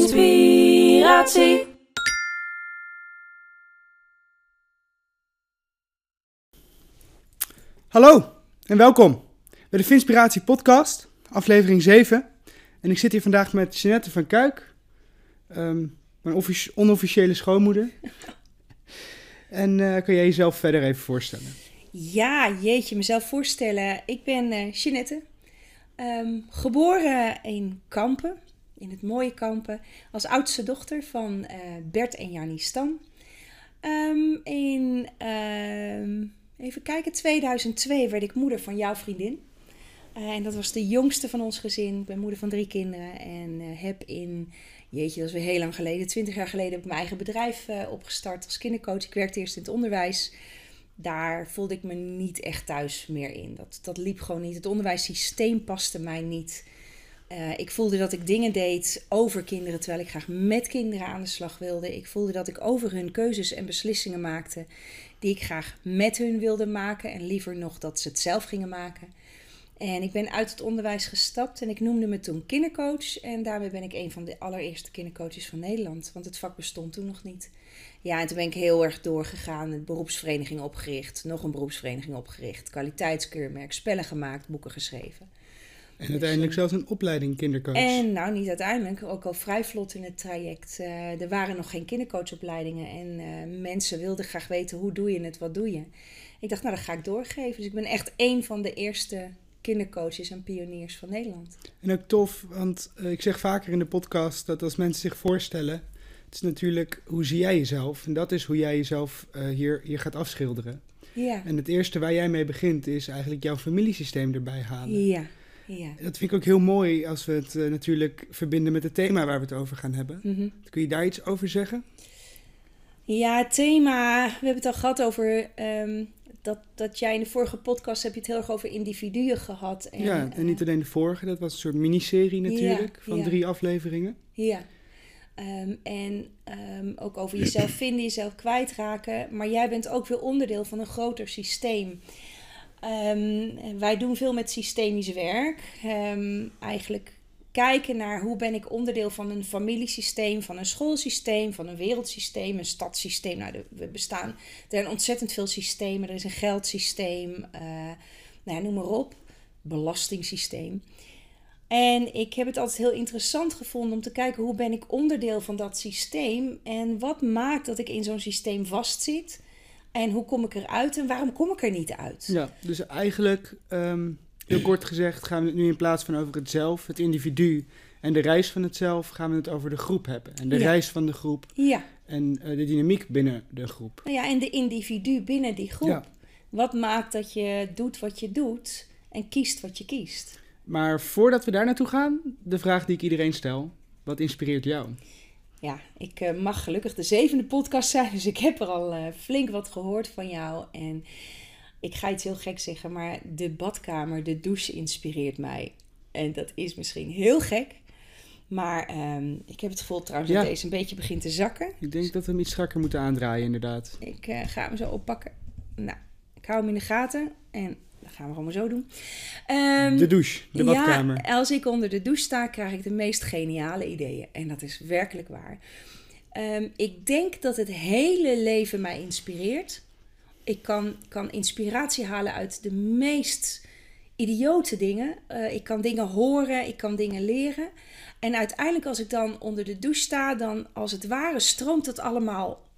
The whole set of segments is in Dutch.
Inspiratie. Hallo en welkom bij de Finspiratie podcast, aflevering 7. En ik zit hier vandaag met Jeanette van Kuik, ehm, mijn offici- onofficiële schoonmoeder. en eh, kan jij jezelf verder even voorstellen? Ja, jeetje, mezelf voorstellen. Ik ben eh Jeanette. Ehm, geboren in Kampen, in het mooie Kampen, als oudste dochter van eh, Bert en Jannie Stam. Ehm, in, ehm, even kijken, 2002 werd ik moeder van jouw vriendin. Eh, en dat was de jongste van ons gezin. Ik ben moeder van drie kinderen en eh, heb in, jeetje, dat is weer heel lang geleden, 20 jaar geleden, mijn eigen bedrijf opgestart als kindercoach. Ik werkte eerst in het onderwijs daar voelde ik me niet echt thuis meer in. Dat, dat liep gewoon niet. Het onderwijssysteem paste mij niet. Eh, ik voelde dat ik dingen deed over kinderen terwijl ik graag met kinderen aan de slag wilde. Ik voelde dat ik over hun keuzes en beslissingen maakte die ik graag met hun wilde maken en liever nog dat ze het zelf gingen maken. En ik ben uit het onderwijs gestapt en ik noemde me toen kindercoach. En daarmee ben ik een van de allereerste kindercoaches van Nederland, want het vak bestond toen nog niet. Ja, en toen ben ik heel erg doorgegaan. Een beroepsvereniging opgericht. Nog een beroepsvereniging opgericht. Kwaliteitskeurmerk. Spellen gemaakt. Boeken geschreven. En uiteindelijk zelfs een opleiding kindercoach. En nou, niet uiteindelijk. Ook al vrij vlot in het traject. Eh, er waren nog geen kindercoachopleidingen. En eh, mensen wilden graag weten hoe doe je het, wat doe je. Ik dacht, nou, dat ga ik doorgeven. Dus ik ben echt een van de eerste kindercoaches en pioniers van Nederland. En ook tof, want eh, ik zeg vaker in de podcast dat als mensen zich voorstellen, het is natuurlijk hoe zie jij jezelf? En dat is hoe jij jezelf hier, hier gaat afschilderen. Ja, En het eerste waar jij mee begint is eigenlijk jouw familiesysteem erbij halen. ja, ja. Dat vind ik ook heel mooi als we het eh, natuurlijk verbinden met het thema waar we het over gaan hebben. Mhm. Kun je daar iets over zeggen? Ja, het thema. We hebben het al gehad over. ehm, dat, dat jij in de vorige podcast heb je het heel erg over individuen gehad. En, ja, en niet eh, alleen de vorige, dat was een soort miniserie natuurlijk, Ja, van ja. drie afleveringen. Ja. Ehm, en ehm, ook over jezelf vinden, jezelf kwijtraken. Maar jij bent ook weer onderdeel van een groter systeem. Ehm, wij doen veel met systemisch werk. Ehm, eigenlijk kijken naar hoe ben ik onderdeel van een familiesysteem, van een schoolsysteem, van een wereldsysteem, een stadssysteem. Nou, we bestaan, er zijn ontzettend veel systemen. Er is een geldsysteem, eh, nou ja, noem maar op, belastingssysteem. En ik heb het altijd heel interessant gevonden om te kijken hoe ben ik onderdeel van dat systeem en wat maakt dat ik in zo'n systeem vastzit en hoe kom ik eruit en waarom kom ik er niet uit? Ja, dus eigenlijk, ehm, heel kort gezegd, gaan we het nu in plaats van over het zelf, het individu en de reis van het zelf, gaan we het over de groep hebben. En de Ja. reis van de groep Ja, en eh, de dynamiek binnen de groep. nou ja, en de individu binnen die groep. Ja. Wat maakt dat je doet wat je doet en kiest wat je kiest? Maar voordat we daar naartoe gaan, de vraag die ik iedereen stel. Wat inspireert jou? Ja, ik eh, mag gelukkig de zevende podcast zijn, dus ik heb er al eh, flink wat gehoord van jou. En ik ga iets heel gek zeggen, maar de badkamer, de douche inspireert mij. En dat is misschien heel gek, maar ehm, ik heb het gevoel trouwens Ja. dat deze een beetje begint te zakken. Ik denk dat we hem iets strakker moeten aandraaien, inderdaad. Ik eh, ga hem zo oppakken. Nou, ik hou hem in de gaten en dat gaan we gewoon maar zo doen. Ehm, De douche, de badkamer. ja, als ik onder de douche sta, krijg ik de meest geniale ideeën. En dat is werkelijk waar. Ehm, ik denk dat het hele leven mij inspireert. Ik kan, kan inspiratie halen uit de meest idiote dingen. Eh, ik kan dingen horen, ik kan dingen leren. En uiteindelijk als ik dan onder de douche sta, dan als het ware stroomt het allemaal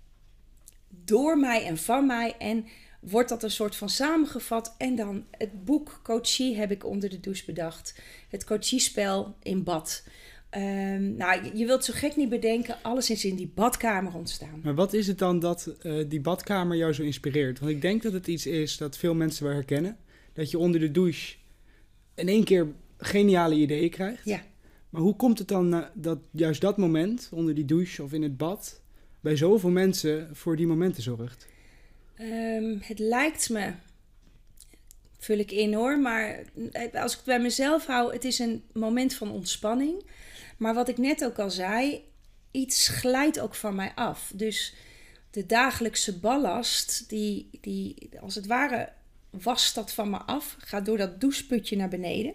door mij en van mij. En wordt dat een soort van samengevat. En dan het boek Coachie heb ik onder de douche bedacht. Het coachiespel in bad. Ehm, nou, je- je wilt zo gek niet bedenken. Alles is in die badkamer ontstaan. Maar wat is het dan dat eh, die badkamer jou zo inspireert? Want ik denk dat het iets is dat veel mensen wel herkennen. Dat je onder de douche in één keer geniale ideeën krijgt. Ja. Maar hoe komt het dan na- dat juist dat moment, onder die douche of in het bad, bij zoveel mensen voor die momenten zorgt? Ehm, het lijkt me, vul ik in hoor, maar als ik bij mezelf hou, het is een moment van ontspanning. Maar wat ik net ook al zei, iets glijdt ook van mij af. Dus de dagelijkse ballast, die, die als het ware wast dat van me af, gaat door dat doucheputje naar beneden.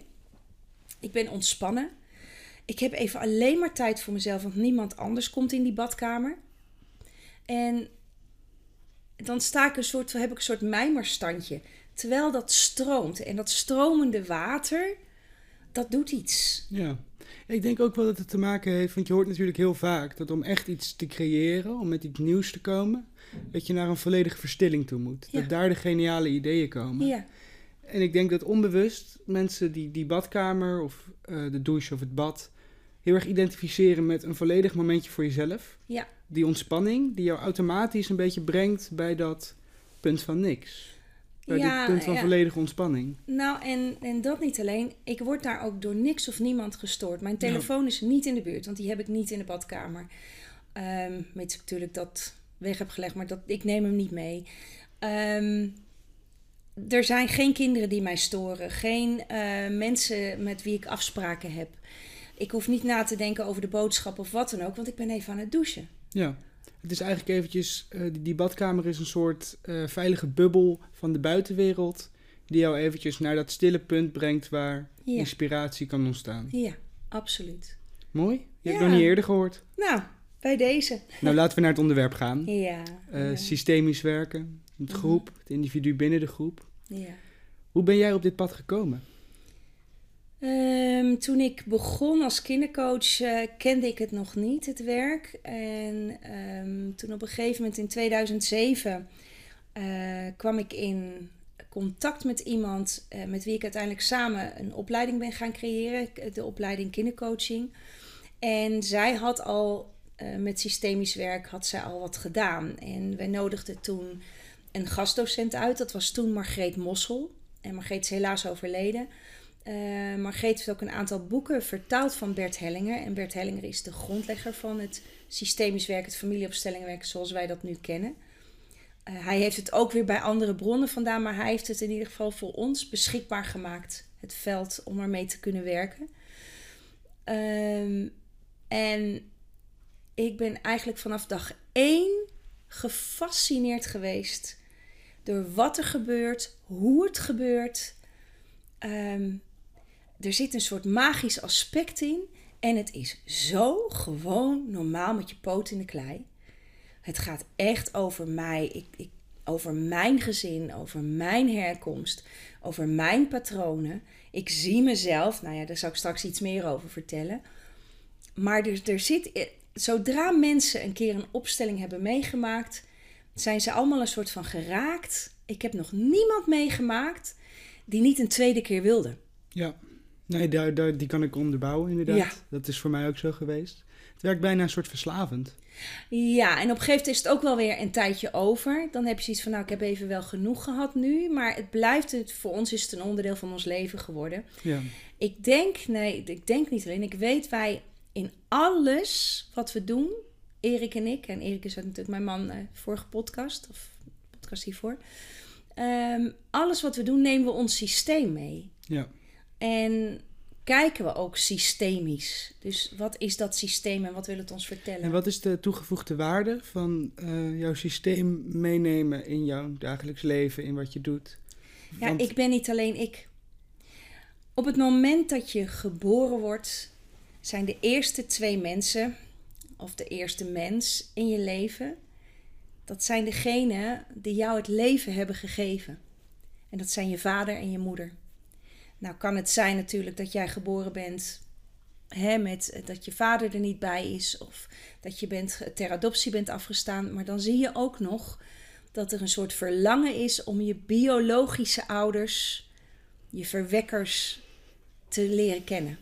Ik ben ontspannen. ik heb even alleen maar tijd voor mezelf, want niemand anders komt in die badkamer. En dan sta ik een soort, heb ik een soort mijmerstandje. Terwijl dat stroomt. En dat stromende water, dat doet iets. Ja. Ik denk ook wel dat het te maken heeft, want je hoort natuurlijk heel vaak dat om echt iets te creëren, om met iets nieuws te komen, dat je naar een volledige verstilling toe moet. Ja. Dat daar de geniale ideeën komen. Ja, En ik denk dat onbewust mensen die die badkamer of eh, de douche of het bad heel erg identificeren met een volledig momentje voor jezelf. ja. Die ontspanning die jou automatisch een beetje brengt bij dat punt van niks. Bij Ja, dit punt van ja. volledige ontspanning. Nou, en, en dat niet alleen. Ik word daar ook door niks of niemand gestoord. Mijn telefoon is niet in de buurt, want die heb ik niet in de badkamer. Weet ik natuurlijk dat weg heb gelegd, maar dat, ik neem hem niet mee. Ehm, er zijn geen kinderen die mij storen. Geen eh, mensen met wie ik afspraken heb. Ik hoef niet na te denken over de boodschap of wat dan ook, want ik ben even aan het douchen. Ja. Het is eigenlijk eventjes, eh, die, die badkamer is een soort eh, veilige bubbel van de buitenwereld. Die jou eventjes naar dat stille punt brengt waar Ja, inspiratie kan ontstaan. ja absoluut. Mooi. Je hebt Ja. nog niet eerder gehoord. Nou, bij deze. Nou, laten we naar het onderwerp gaan. Ja. Eh, Systemisch werken, het Mhm. groep, het individu binnen de groep. ja. Hoe ben jij op dit pad gekomen? Ehm, toen ik begon als kindercoach eh, kende ik het nog niet, het werk. En ehm, toen op een gegeven moment in 2007 eh, kwam ik in contact met iemand eh, met wie ik uiteindelijk samen een opleiding ben gaan creëren, de opleiding kindercoaching. En zij had al met systemisch werk had zij al wat gedaan. En wij nodigden toen een gastdocent uit, dat was toen Margreet Mossel. En Margreet is helaas overleden. Eh Margreet heeft ook een aantal boeken vertaald van Bert Hellinger. En Bert Hellinger is de grondlegger van het systemisch werk, het familieopstellingenwerk zoals wij dat nu kennen. Eh, hij heeft het ook weer bij andere bronnen vandaan, maar hij heeft het in ieder geval voor ons beschikbaar gemaakt. Het veld om ermee te kunnen werken. Ehm, en ik ben eigenlijk vanaf dag één gefascineerd geweest door wat er gebeurt, hoe het gebeurt. Ehm, er zit een soort magisch aspect in. En het is zo gewoon normaal met je poot in de klei. Het gaat echt over mij, ik, ik, over mijn gezin, over mijn herkomst, over mijn patronen. Ik zie mezelf, nou ja, daar zal ik straks iets meer over vertellen. Maar er, er zit, zodra mensen een keer een opstelling hebben meegemaakt, zijn ze allemaal een soort van geraakt. Ik heb nog niemand meegemaakt die niet een tweede keer wilde. Ja, nee, daar, daar, die kan ik onderbouwen inderdaad. Ja. Dat is voor mij ook zo geweest. Het werkt bijna een soort verslavend. Ja, en op een gegeven moment is het ook wel weer een tijdje over. Dan heb je zoiets van, nou, ik heb even wel genoeg gehad nu. Maar het blijft, het, voor ons is het een onderdeel van ons leven geworden. Ja, Ik denk, nee, ik denk niet alleen. Ik weet wij in alles wat we doen, Erik en ik, en Erik is natuurlijk mijn man, eh, vorige podcast, of podcast hiervoor. Ehm, alles wat we doen, nemen we ons systeem mee. ja. En kijken we ook systemisch. Dus wat is dat systeem en wat wil het ons vertellen? En wat is de toegevoegde waarde van eh, jouw systeem meenemen in jouw dagelijks leven, in wat je doet? Ja, Want- ik ben niet alleen ik. Op het moment dat je geboren wordt, zijn de eerste twee mensen, of de eerste mens in je leven, dat zijn degenen die jou het leven hebben gegeven. En dat zijn je vader en je moeder. Nou kan het zijn natuurlijk dat jij geboren bent hè, met eh, dat je vader er niet bij is, of dat je bent, ter adoptie bent afgestaan, maar dan zie je ook nog dat er een soort verlangen is om je biologische ouders, je verwekkers, te leren kennen.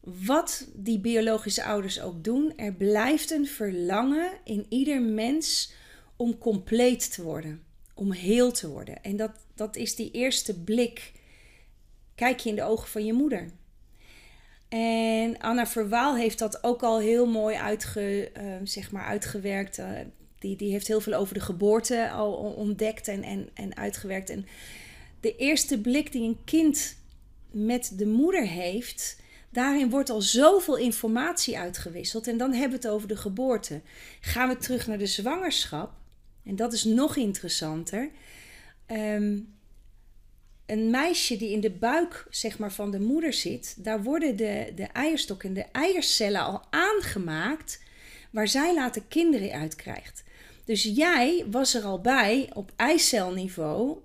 Wat die biologische ouders ook doen, er blijft een verlangen in ieder mens om compleet te worden, om heel te worden. En dat, dat is die eerste blik. Kijk je in de ogen van je moeder. En Anna Verwaal heeft dat ook al heel mooi uitge, eh, zeg maar uitgewerkt. Eh, die, die heeft heel veel over de geboorte al ontdekt en, en, en uitgewerkt. En de eerste blik die een kind met de moeder heeft, daarin wordt al zoveel informatie uitgewisseld. En dan hebben we het over de geboorte. Gaan we terug naar de zwangerschap, en dat is nog interessanter. Ehm, een meisje die in de buik zeg maar, van de moeder zit, daar worden de, de eierstok en de eiercellen al aangemaakt waar zij later kinderen uit krijgt. Dus jij was er al bij op eicelniveau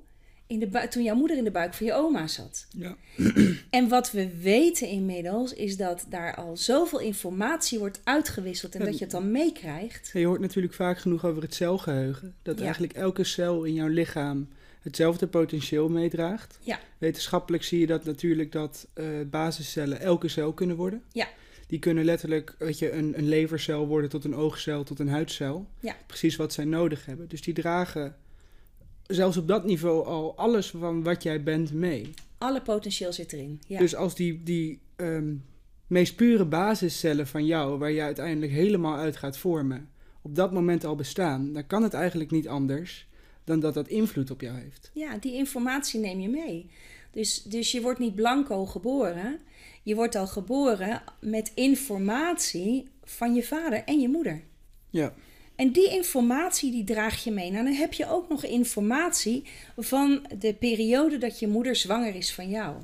in de toen jouw moeder in de buik van je oma zat. Ja. En wat we weten inmiddels is dat daar al zoveel informatie wordt uitgewisseld en dat je het dan meekrijgt. Je hoort natuurlijk vaak genoeg over het celgeheugen. Dat Ja. eigenlijk elke cel in jouw lichaam hetzelfde potentieel meedraagt. Ja. Wetenschappelijk zie je dat natuurlijk dat eh, basiscellen elke cel kunnen worden. Ja. Die kunnen letterlijk weet je, een, een levercel worden tot een oogcel, tot een huidcel. Ja. Precies wat zij nodig hebben. Dus die dragen zelfs op dat niveau al alles van wat jij bent mee. Alle potentieel zit erin. Ja. Dus als die, die ehm, meest pure basiscellen van jou, waar je uiteindelijk helemaal uit gaat vormen, op dat moment al bestaan, dan kan het eigenlijk niet anders dan dat dat invloed op jou heeft. Ja, die informatie neem je mee. Dus, dus je wordt niet blanco geboren. Je wordt al geboren met informatie van je vader en je moeder. Ja, En die informatie die draag je mee. Nou, dan heb je ook nog informatie van de periode dat je moeder zwanger is van jou.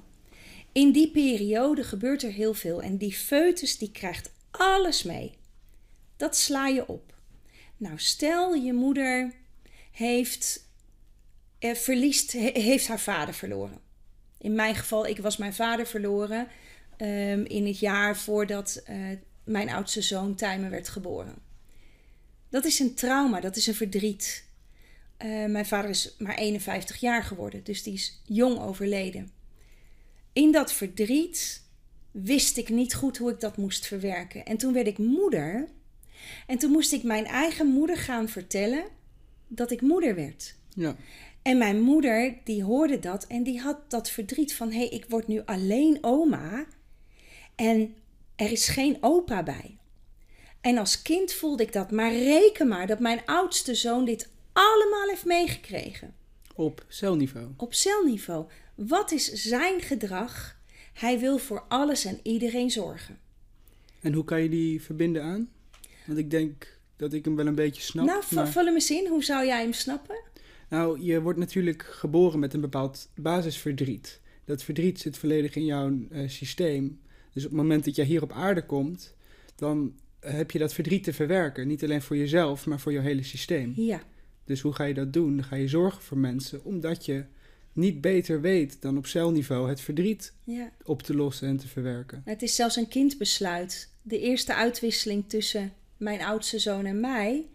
In die periode gebeurt er heel veel. En die foetus die krijgt alles mee. Dat sla je op. Nou, stel je moeder heeft, eh, verliest, he- heeft haar vader verloren. In mijn geval, ik was mijn vader verloren ehm, in het jaar voordat eh, mijn oudste zoon Tijmen werd geboren. Dat is een trauma, dat is een verdriet. Eh, mijn vader is maar 51 jaar geworden, dus die is jong overleden. In dat verdriet wist ik niet goed hoe ik dat moest verwerken. En toen werd ik moeder. En toen moest ik mijn eigen moeder gaan vertellen dat ik moeder werd. ja, En mijn moeder, die hoorde dat en die had dat verdriet van... hé, hey, ik word nu alleen oma en er is geen opa bij. En als kind voelde ik dat, maar reken maar dat mijn oudste zoon dit allemaal heeft meegekregen. op celniveau. Op celniveau. Wat is zijn gedrag? Hij wil voor alles en iedereen zorgen. En hoe kan je die verbinden aan? Want ik denk dat ik hem wel een beetje snap. nou, maar- vul hem eens in. Hoe zou jij hem snappen? Nou, je wordt natuurlijk geboren met een bepaald basisverdriet. Dat verdriet zit volledig in jouw eh, systeem. Dus op het moment dat je hier op aarde komt, dan heb je dat verdriet te verwerken. Niet alleen voor jezelf, maar voor je hele systeem. Ja. Dus hoe ga je dat doen? Dan ga je zorgen voor mensen, omdat je niet beter weet dan op celniveau het verdriet ja. op te lossen en te verwerken. Het is zelfs een kindbesluit. De eerste uitwisseling tussen mijn oudste zoon en mij.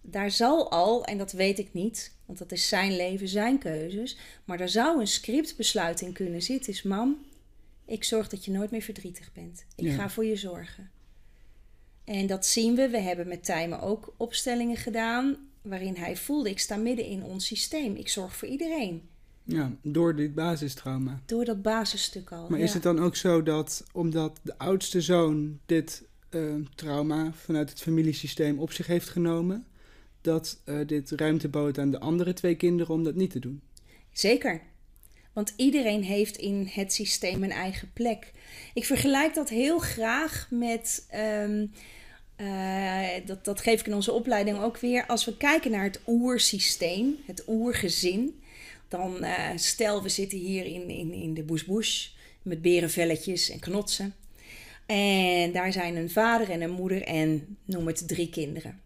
Daar zal al, en dat weet ik niet, want dat is zijn leven, zijn keuzes. Maar daar zou een scriptbesluit in kunnen zitten. Is mam, ik zorg dat je nooit meer verdrietig bent. Ik Ja. ga voor je zorgen. En dat zien we. We hebben met Tijmen ook opstellingen gedaan. Waarin hij voelde, ik sta midden in ons systeem. Ik zorg voor iedereen. Ja, door dit basistrauma. Door dat basisstuk al. Maar ja. is het dan ook zo dat omdat de oudste zoon dit eh, trauma vanuit het familiesysteem op zich heeft genomen, dat eh, dit ruimte bood aan de andere twee kinderen om dat niet te doen? Zeker. Want iedereen heeft in het systeem een eigen plek. Ik vergelijk dat heel graag met. ehm, eh, dat, dat geef ik in onze opleiding ook weer. Als we kijken naar het oersysteem, het oergezin. Dan stel we zitten hier in, in, in de bush met berenvelletjes en knotsen. En daar zijn een vader en een moeder en noem het drie kinderen.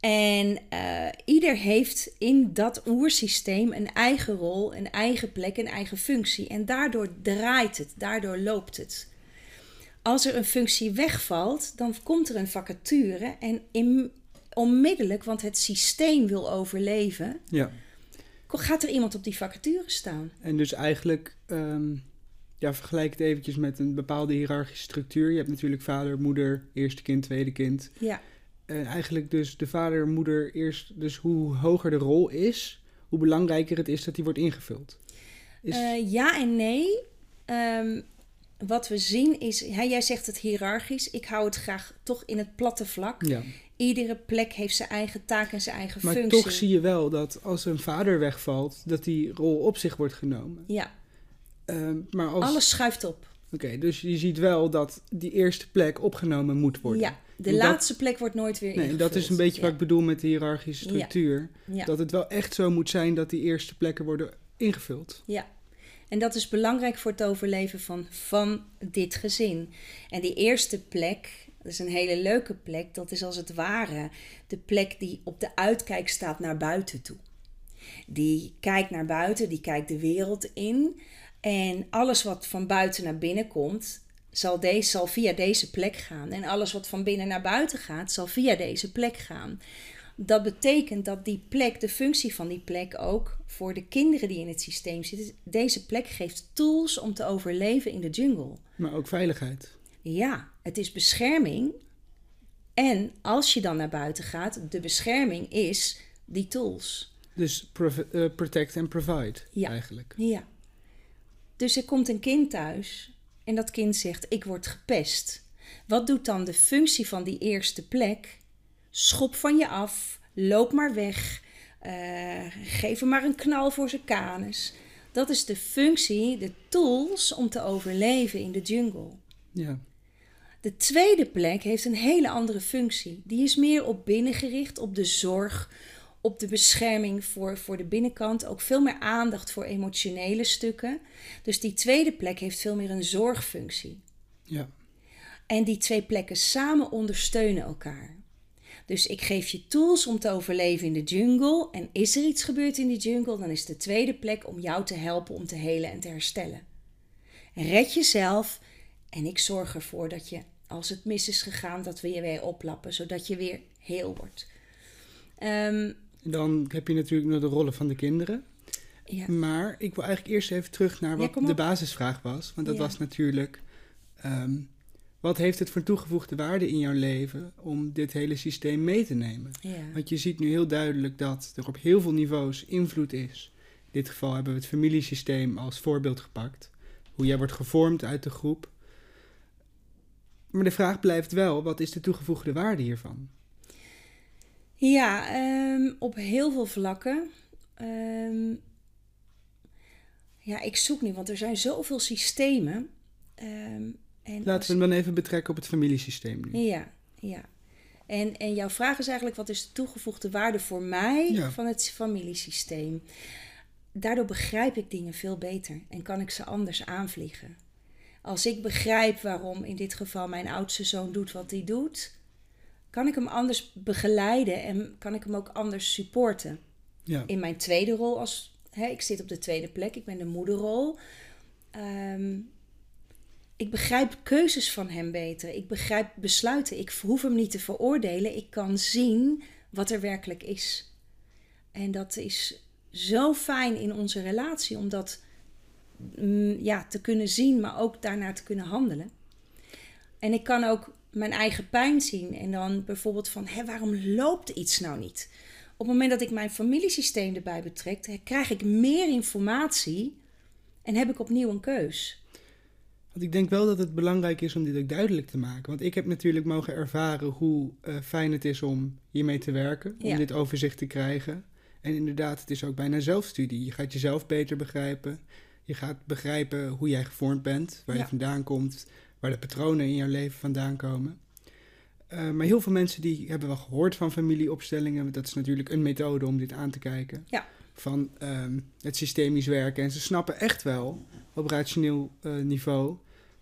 En eh, ieder heeft in dat oersysteem een eigen rol, een eigen plek, een eigen functie. En daardoor draait het, daardoor loopt het. Als er een functie wegvalt, dan komt er een vacature. En in, onmiddellijk, want het systeem wil overleven, Ja. gaat er iemand op die vacature staan. En dus eigenlijk, ehm, ja, vergelijk het eventjes met een bepaalde hiërarchische structuur. Je hebt natuurlijk vader, moeder, eerste kind, tweede kind. Ja, En eigenlijk dus de vader, moeder, eerst, dus hoe hoger de rol is, hoe belangrijker het is dat die wordt ingevuld. Is, Eh, ja en nee. Ehm, wat we zien is, hè, jij zegt het hiërarchisch. Ik hou het graag toch in het platte vlak. ja. Iedere plek heeft zijn eigen taak en zijn eigen Maar functie. toch zie je wel dat als een vader wegvalt, dat die rol op zich wordt genomen. Ja, Ehm, maar als, alles schuift op. Oké, dus je ziet wel dat die eerste plek opgenomen moet worden. Ja, de En dat- laatste plek wordt nooit weer Nee, ingevuld. dat is een beetje ja. wat ik bedoel met de hiërarchische structuur. Ja. Dat het wel echt zo moet zijn dat die eerste plekken worden ingevuld. Ja. En dat is belangrijk voor het overleven van, van dit gezin. En die eerste plek, dat is een hele leuke plek. Dat is als het ware de plek die op de uitkijk staat naar buiten toe. Die kijkt naar buiten, die kijkt de wereld in. En alles wat van buiten naar binnen komt, zal, deze, zal via deze plek gaan. En alles wat van binnen naar buiten gaat, zal via deze plek gaan. Dat betekent dat die plek, de functie van die plek ook voor de kinderen die in het systeem zitten, deze plek geeft tools om te overleven in de jungle. Maar ook veiligheid. Ja, het is bescherming. En als je dan naar buiten gaat, de bescherming is die tools. Dus eh, protect and provide Ja. eigenlijk. Ja. Dus er komt een kind thuis en dat kind zegt: Ik word gepest. Wat doet dan de functie van die eerste plek? Schop van je af, loop maar weg, eh, geef hem maar een knal voor zijn kanus. Dat is de functie, de tools om te overleven in de jungle. Ja. De tweede plek heeft een hele andere functie. Die is meer op binnen gericht, op de zorg, op de bescherming voor, voor de binnenkant. Ook veel meer aandacht voor emotionele stukken. Dus die tweede plek heeft veel meer een zorgfunctie. ja. En die twee plekken samen ondersteunen elkaar. Dus ik geef je tools om te overleven in de jungle. En is er iets gebeurd in die jungle, dan is de tweede plek om jou te helpen om te helen en te herstellen. Red jezelf en ik zorg ervoor dat je, als het mis is gegaan, dat we je weer oplappen, zodat je weer heel wordt. Ehm, Dan heb je natuurlijk nog de rollen van de kinderen. ja. Maar ik wil eigenlijk eerst even terug naar wat de basisvraag was. Want dat Ja. was natuurlijk... ehm, wat heeft het voor toegevoegde waarde in jouw leven om dit hele systeem mee te nemen? Want je ziet nu heel duidelijk dat er op heel veel niveaus invloed is. In dit geval hebben we het familiesysteem als voorbeeld gepakt. Hoe jij wordt gevormd uit de groep. Maar de vraag blijft wel, wat is de toegevoegde waarde hiervan? Ja, ehm, op heel veel vlakken. Ehm, ja, ik zoek nu, want er zijn zoveel systemen. Ehm, en als- Laten we hem dan even betrekken op het familiesysteem nu. Ja, ja. En, en jouw vraag is eigenlijk: wat is de toegevoegde waarde voor mij Ja. van het familiesysteem? Daardoor begrijp ik dingen veel beter en kan ik ze anders aanvliegen. Als ik begrijp waarom in dit geval mijn oudste zoon doet wat hij doet, kan ik hem anders begeleiden en kan ik hem ook anders supporten. Ja. In mijn tweede rol als hè, ik zit op de tweede plek, ik ben de moederrol. Ehm, ik begrijp keuzes van hem beter. Ik begrijp besluiten. Ik hoef hem niet te veroordelen. Ik kan zien wat er werkelijk is. En dat is zo fijn in onze relatie om dat mm, ja, te kunnen zien, maar ook daarnaar te kunnen handelen. En ik kan ook mijn eigen pijn zien en dan bijvoorbeeld van, hé, waarom loopt iets nou niet? Op het moment dat ik mijn familiesysteem erbij betrek, krijg ik meer informatie en heb ik opnieuw een keus. Want ik denk wel dat het belangrijk is om dit ook duidelijk te maken. Want ik heb natuurlijk mogen ervaren hoe eh, fijn het is om hiermee te werken. Om Ja. dit overzicht te krijgen. En inderdaad, het is ook bijna zelfstudie. Je gaat jezelf beter begrijpen. Je gaat begrijpen hoe jij gevormd bent. Waar Ja. je vandaan komt. Waar de patronen in jouw leven vandaan komen. Eh, maar heel veel mensen die hebben wel gehoord van familieopstellingen. Dat is natuurlijk een methode om dit aan te kijken. Ja. Van ehm, het systemisch werken. En ze snappen echt wel op rationeel eh, niveau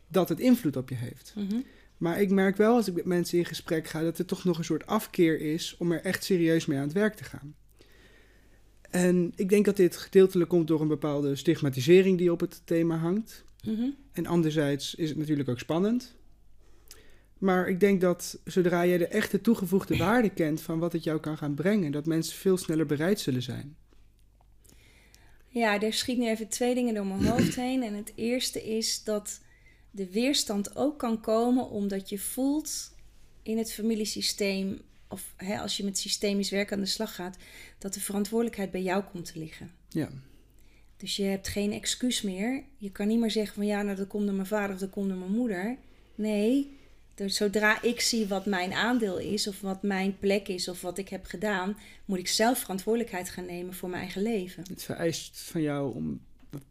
dat het invloed op je heeft. Mhm. Maar ik merk wel als ik met mensen in gesprek ga dat er toch nog een soort afkeer is om er echt serieus mee aan het werk te gaan. En ik denk dat dit gedeeltelijk komt door een bepaalde stigmatisering die op het thema hangt. Mhm. En anderzijds is het natuurlijk ook spannend. Maar ik denk dat zodra jij de echte toegevoegde waarde kent van wat het jou kan gaan brengen, dat mensen veel sneller bereid zullen zijn. Ja, er schiet nu even twee dingen door mijn hoofd heen. En het eerste is dat de weerstand ook kan komen omdat je voelt in het familiesysteem, of hè, als je met systemisch werk aan de slag gaat, dat de verantwoordelijkheid bij jou komt te liggen. Ja, Dus je hebt geen excuus meer. Je kan niet meer zeggen van ja, nou dat komt door mijn vader of dat komt door mijn moeder. Nee, dus zodra ik zie wat mijn aandeel is of wat mijn plek is of wat ik heb gedaan, moet ik zelf verantwoordelijkheid gaan nemen voor mijn eigen leven. het vereist van jou om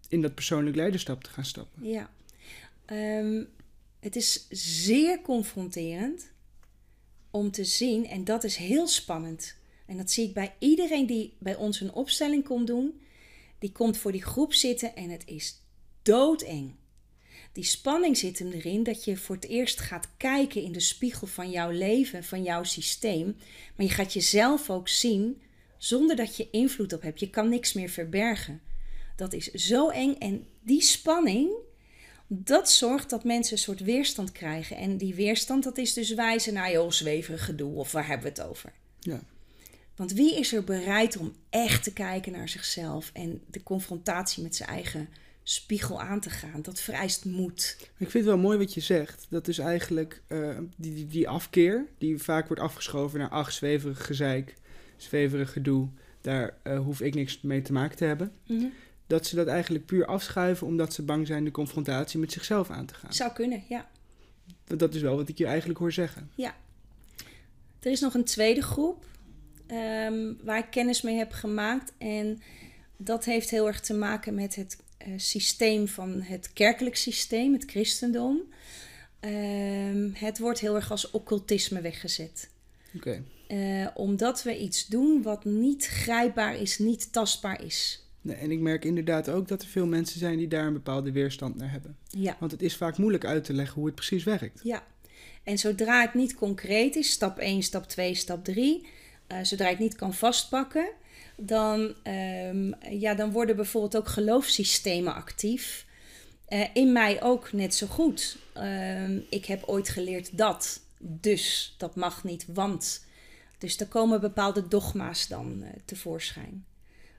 in dat persoonlijk leiderschap te gaan stappen. Ja. Ehm, het is zeer confronterend om te zien, en dat is heel spannend. En dat zie ik bij iedereen die bij ons een opstelling komt doen. Die komt voor die groep zitten en het is doodeng. Die spanning zit hem erin dat je voor het eerst gaat kijken in de spiegel van jouw leven, van jouw systeem. Maar je gaat jezelf ook zien zonder dat je invloed op hebt. Je kan niks meer verbergen. Dat is zo eng. En die spanning, dat zorgt dat mensen een soort weerstand krijgen. En die weerstand, dat is dus wijzen naar, joh, zweverig gedoe, of waar hebben we het over? Ja. Want wie is er bereid om echt te kijken naar zichzelf en de confrontatie met zijn eigen spiegel aan te gaan? Dat vereist moed. Ik vind het wel mooi wat je zegt. Dat is eigenlijk uh, die, die, die, afkeer, die vaak wordt afgeschoven naar ach, zweverig gezeik, zweverig gedoe. Daar uh, hoef ik niks mee te maken te hebben. Mm -hmm. Dat ze dat eigenlijk puur afschuiven omdat ze bang zijn de confrontatie met zichzelf aan te gaan. Zou kunnen, ja. Dat is wel wat ik je eigenlijk hoor zeggen. Ja. Er is nog een tweede groep um, waar ik kennis mee heb gemaakt. En dat heeft heel erg te maken met het uh, systeem van het kerkelijk systeem, het christendom. Um, het wordt heel erg als occultisme weggezet. Okay. Uh, omdat we iets doen wat niet grijpbaar is, niet tastbaar is. Nee, en ik merk inderdaad ook dat er veel mensen zijn die daar een bepaalde weerstand naar hebben. Ja. Want het is vaak moeilijk uit te leggen hoe het precies werkt. Ja. En zodra het niet concreet is, stap 1, stap 2, stap 3, uh, zodra je het niet kan vastpakken, dan, um, ja, dan worden bijvoorbeeld ook geloofssystemen actief. Uh, in mij ook net zo goed. Uh, ik heb ooit geleerd dat, dus dat mag niet, want. Dus er komen bepaalde dogma's dan uh, tevoorschijn.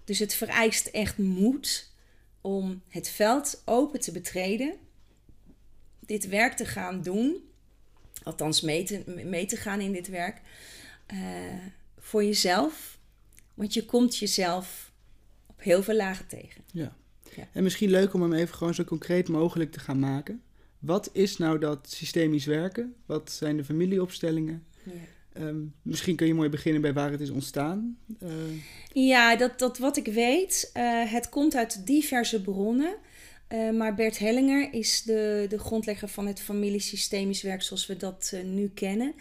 Dus het vereist echt moed om het veld open te betreden, dit werk te gaan doen, althans mee te, mee te gaan in dit werk, voor jezelf. Want je komt jezelf op heel veel lagen tegen. Ja. ja. En misschien leuk om hem even gewoon zo concreet mogelijk te gaan maken. Wat is nou dat systemisch werken? Wat zijn de familieopstellingen? Ja. Um, misschien kun je mooi beginnen bij waar het is ontstaan. Uh... Ja, dat, dat wat ik weet, uh, het komt uit diverse bronnen. Uh, maar Bert Hellinger is de, de grondlegger van het familiesystemisch werk zoals we dat nu kennen.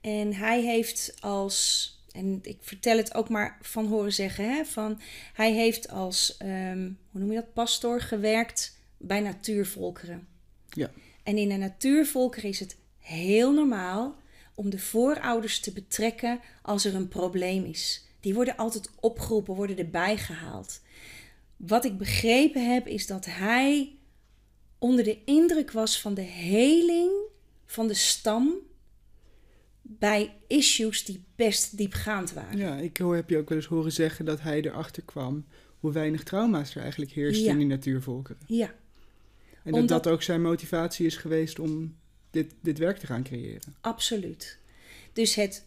En hij heeft als, en ik vertel het ook maar van horen zeggen, hè, van, hij heeft als, um, hoe noem je dat, pastoor gewerkt bij natuurvolkeren. Ja. En in de natuurvolkeren is het heel normaal om de voorouders te betrekken als er een probleem is. Die worden altijd opgeroepen, worden erbij gehaald. Wat ik begrepen heb is dat hij onder de indruk was van de heling van de stam bij issues die best diepgaand waren. Ja, ik hoor, heb je ook wel eens horen zeggen dat hij erachter kwam hoe weinig trauma's er eigenlijk heersten Ja. in die natuurvolkeren. Ja, En dat Omdat- dat ook zijn motivatie is geweest om dit, dit werk te gaan creëren. absoluut. Dus het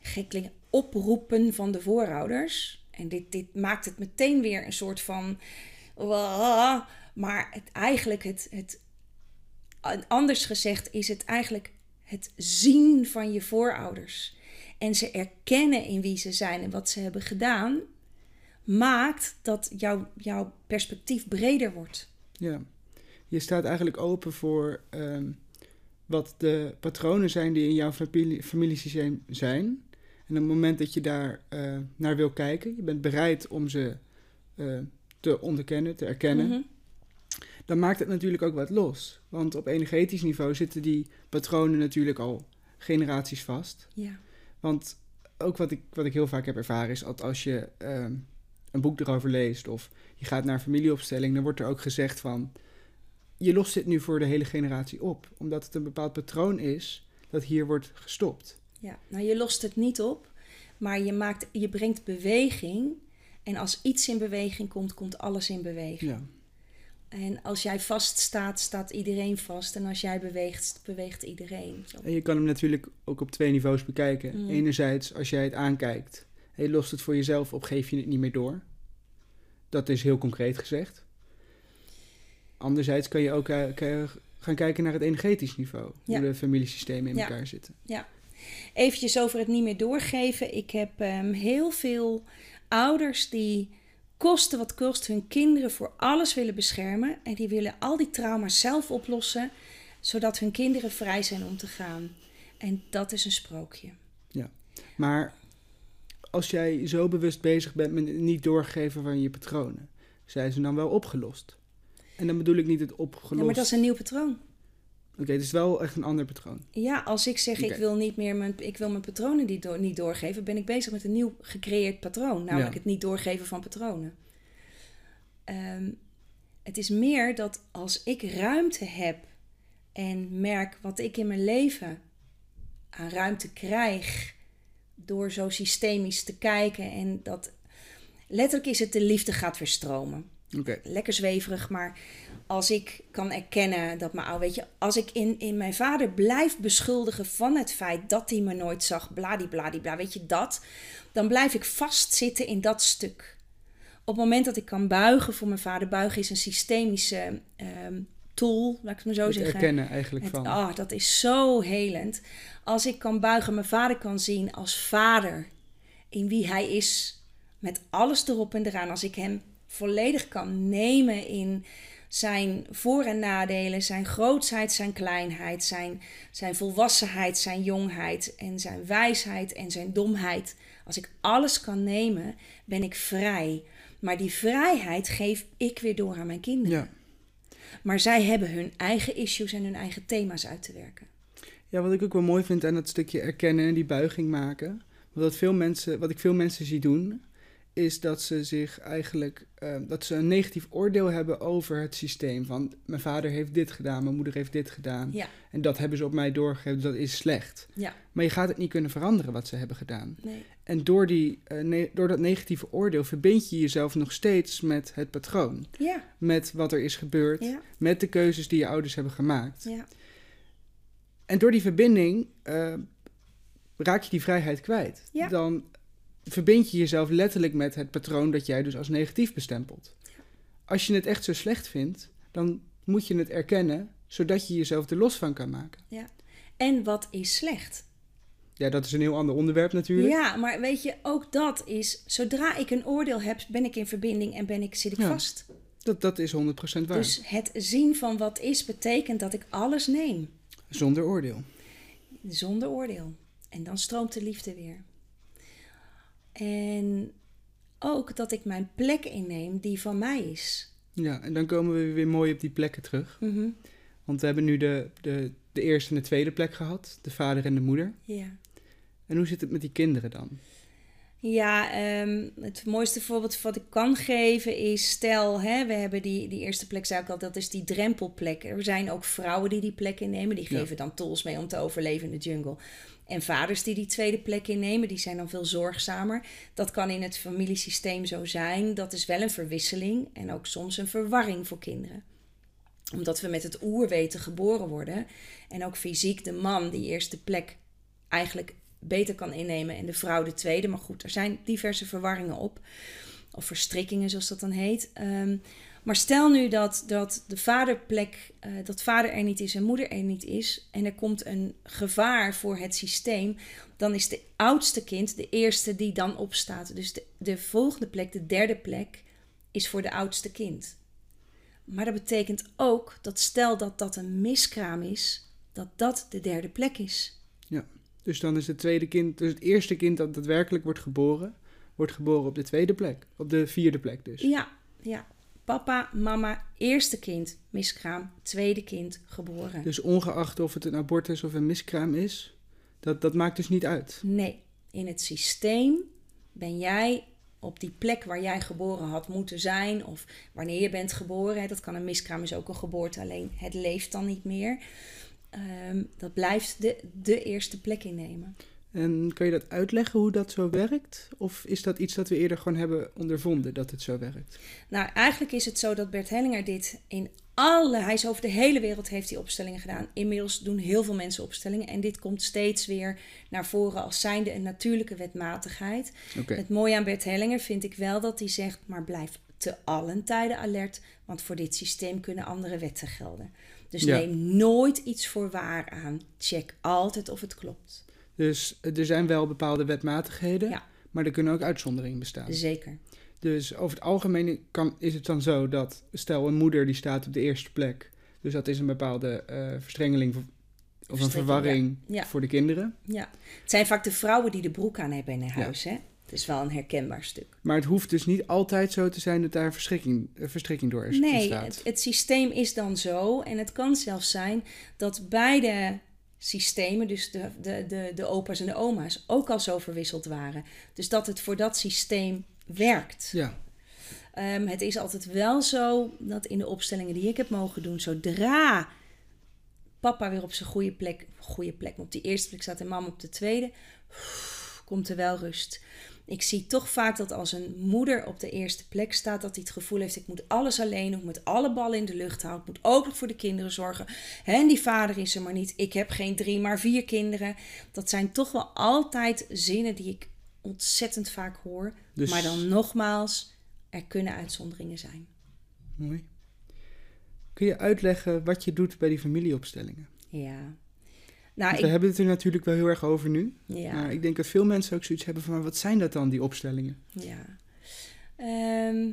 gek klinken, oproepen van de voorouders. En dit, dit maakt het meteen weer een soort van. Maar het, eigenlijk, het, het, anders gezegd, is het eigenlijk het zien van je voorouders. En ze erkennen in wie ze zijn en wat ze hebben gedaan. Maakt dat jouw, jouw perspectief breder wordt. Ja. Je staat eigenlijk open voor ehm, wat de patronen zijn die in jouw familie, familiesysteem zijn. En op het moment dat je daar eh, naar wil kijken, je bent bereid om ze eh, te onderkennen, te erkennen, Mhm. Dan maakt het natuurlijk ook wat los. Want op energetisch niveau zitten die patronen natuurlijk al generaties vast. Ja. Want ook wat ik, wat ik heel vaak heb ervaren is dat als je ehm, een boek erover leest of je gaat naar een familieopstelling, dan wordt er ook gezegd van je lost dit nu voor de hele generatie op. Omdat het een bepaald patroon is dat hier wordt gestopt. Ja, nou je lost het niet op, maar je, maakt, je brengt beweging. En als iets in beweging komt, komt alles in beweging. Ja. En als jij vaststaat, staat iedereen vast. En als jij beweegt, beweegt iedereen. Zo. En je kan hem natuurlijk ook op twee niveaus bekijken. Mm. Enerzijds, als jij het aankijkt je lost het voor jezelf op, geef je het niet meer door. Dat is heel concreet gezegd. Anderzijds kan je ook eh, kan je gaan kijken naar het energetisch niveau. Ja. Hoe de familiesystemen in Ja. elkaar zitten. Eventjes over het niet meer doorgeven. Ik heb ehm, heel veel ouders die kosten wat kost hun kinderen voor alles willen beschermen. En die willen al die trauma's zelf oplossen, zodat hun kinderen vrij zijn om te gaan. En dat is een sprookje. Maar als jij zo bewust bezig bent met het niet doorgeven van je patronen, zijn ze dan wel opgelost? En dan bedoel ik niet het opgelost. Ja, maar dat is een nieuw patroon. Oké, het is wel echt een ander patroon. Ja, als ik zeg ik wil niet meer mijn, ik wil mijn patronen niet, door, niet doorgeven, ben ik bezig met een nieuw gecreëerd patroon. Namelijk Ja. het niet doorgeven van patronen. Ehm, het is meer dat als ik ruimte heb en merk wat ik in mijn leven aan ruimte krijg door zo systemisch te kijken en dat letterlijk is het de liefde gaat weer stromen Lekker zweverig, maar als ik kan erkennen dat mijn oude, weet je, als ik in, in mijn vader blijf beschuldigen van het feit dat hij me nooit zag, bladibladibla, weet je dat, dan blijf ik vastzitten in dat stuk. Op het moment dat ik kan buigen voor mijn vader, buigen is een systemische ehm, tool, laat ik het maar zo het zeggen. erkennen eigenlijk Het- van. ah, dat is zo helend. Als ik kan buigen, mijn vader kan zien als vader in wie hij is, met alles erop en eraan. Als ik hem volledig kan nemen in zijn voor- en nadelen, zijn grootsheid, zijn kleinheid, zijn, zijn volwassenheid, zijn jongheid en zijn wijsheid en zijn domheid. Als ik alles kan nemen, ben ik vrij. Maar die vrijheid geef ik weer door aan mijn kinderen. Ja. Maar zij hebben hun eigen issues en hun eigen thema's uit te werken. ja, wat ik ook wel mooi vind aan dat stukje erkennen en die buiging maken. Wat, veel mensen, wat ik veel mensen zie doen, is dat ze zich eigenlijk eh, dat ze een negatief oordeel hebben over het systeem. Van mijn vader heeft dit gedaan, mijn moeder heeft dit gedaan. Ja, En dat hebben ze op mij doorgegeven, dat is slecht. ja, Maar je gaat het niet kunnen veranderen wat ze hebben gedaan. nee. En door, die, eh, ne- door dat negatieve oordeel verbind je jezelf nog steeds met het patroon. Ja, Met wat er is gebeurd, ja, met de keuzes die je ouders hebben gemaakt. ja, En door die verbinding eh, raak je die vrijheid kwijt. Ja. Dan verbind je jezelf letterlijk met het patroon dat jij dus als negatief bestempelt. Als je het echt zo slecht vindt, dan moet je het erkennen, zodat je jezelf er los van kan maken. En wat is slecht? Ja, dat is een heel ander onderwerp natuurlijk. Ja, maar weet je, ook dat is, zodra ik een oordeel heb, ben ik in verbinding en ben ik, zit ik Ja. vast. Dat, dat is 100% waar. Dus het zien van wat is, betekent dat ik alles neem. Zonder oordeel. Zonder oordeel. En dan stroomt de liefde weer. En ook dat ik mijn plek inneem die van mij is. Ja, en dan komen we weer mooi op die plekken terug. Mhm. Want we hebben nu de, de, de eerste en de tweede plek gehad. De vader en de moeder. Ja. En hoe zit het met die kinderen dan? Ja, ehm, het mooiste voorbeeld wat ik kan geven is, stel, hè, we hebben die, die eerste plek, zei ik al, dat is die drempelplek. Er zijn ook vrouwen die die plek innemen, die Ja. geven dan tools mee om te overleven in de jungle. En vaders die die tweede plek innemen, die zijn dan veel zorgzamer. Dat kan in het familiesysteem zo zijn. Dat is wel een verwisseling en ook soms een verwarring voor kinderen omdat we met het oerweten geboren worden. En ook fysiek de man die eerste plek eigenlijk beter kan innemen en de vrouw de tweede. Maar goed, er zijn diverse verwarringen op. Of verstrikkingen, zoals dat dan heet. Ehm, maar stel nu dat, dat de vaderplek, eh, dat vader er niet is en moeder er niet is. En er komt een gevaar voor het systeem. Dan is de oudste kind de eerste die dan opstaat. Dus de, de volgende plek, de derde plek, is voor de oudste kind. Maar dat betekent ook dat stel dat dat een miskraam is, dat dat de derde plek is. Dus dan is het tweede kind, dus het eerste kind dat daadwerkelijk wordt geboren, wordt geboren op de tweede plek. Op de vierde plek dus. Ja, ja. Papa, mama, eerste kind, miskraam, tweede kind, geboren. Dus ongeacht of het een abortus of een miskraam is, dat, dat maakt dus niet uit. Nee, in het systeem ben jij op die plek waar jij geboren had moeten zijn, of wanneer je bent geboren, hè, dat kan een miskraam, is ook een geboorte, alleen het leeft dan niet meer. Ehm, dat blijft de, de eerste plek innemen. En kan je dat uitleggen hoe dat zo werkt? Of is dat iets dat we eerder gewoon hebben ondervonden dat het zo werkt? Nou, eigenlijk is het zo dat Bert Hellinger dit in alle, hij is over de hele wereld heeft hij opstellingen gedaan. Inmiddels doen heel veel mensen opstellingen en dit komt steeds weer naar voren als zijnde een natuurlijke wetmatigheid. Het mooie aan Bert Hellinger vind ik wel dat hij zegt, maar blijf te allen tijden alert, want voor dit systeem kunnen andere wetten gelden. Dus Ja. neem nooit iets voor waar aan. Check altijd of het klopt. Dus er zijn wel bepaalde wetmatigheden, Ja. maar er kunnen ook uitzonderingen bestaan. Zeker. Dus over het algemeen kan, is het dan zo dat, stel een moeder die staat op de eerste plek, dus dat is een bepaalde eh, verstrengeling of een verwarring ja. Ja. voor de kinderen. Ja, het zijn vaak de vrouwen die de broek aan hebben in een huis. Hè? Het is wel een herkenbaar stuk. Maar het hoeft dus niet altijd zo te zijn dat daar een verstrikking, door is. Nee, het systeem is dan zo. En het kan zelfs zijn dat beide systemen, dus de, de, de, de opa's en de oma's, ook al zo verwisseld waren. Dus dat het voor dat systeem werkt. Ja, Ehm, het is altijd wel zo dat in de opstellingen die ik heb mogen doen, zodra papa weer op zijn goede plek, goede plek, op die eerste plek staat en mama op de tweede, komt er wel rust. Ik zie toch vaak dat als een moeder op de eerste plek staat, dat hij het gevoel heeft: ik moet alles alleen doen, ik moet alle ballen in de lucht houden, ik moet ook nog voor de kinderen zorgen. En die vader is er maar niet. Ik heb geen drie, maar vier kinderen. Dat zijn toch wel altijd zinnen die ik ontzettend vaak hoor. Dus- Maar dan nogmaals, er kunnen uitzonderingen zijn. mooi. Kun je uitleggen wat je doet bij die familieopstellingen? Ja. Nou, we hebben het er natuurlijk wel heel erg over nu. ja. Maar ik denk dat veel mensen ook zoiets hebben van, maar wat zijn dat dan, die opstellingen? Ja. Ehm,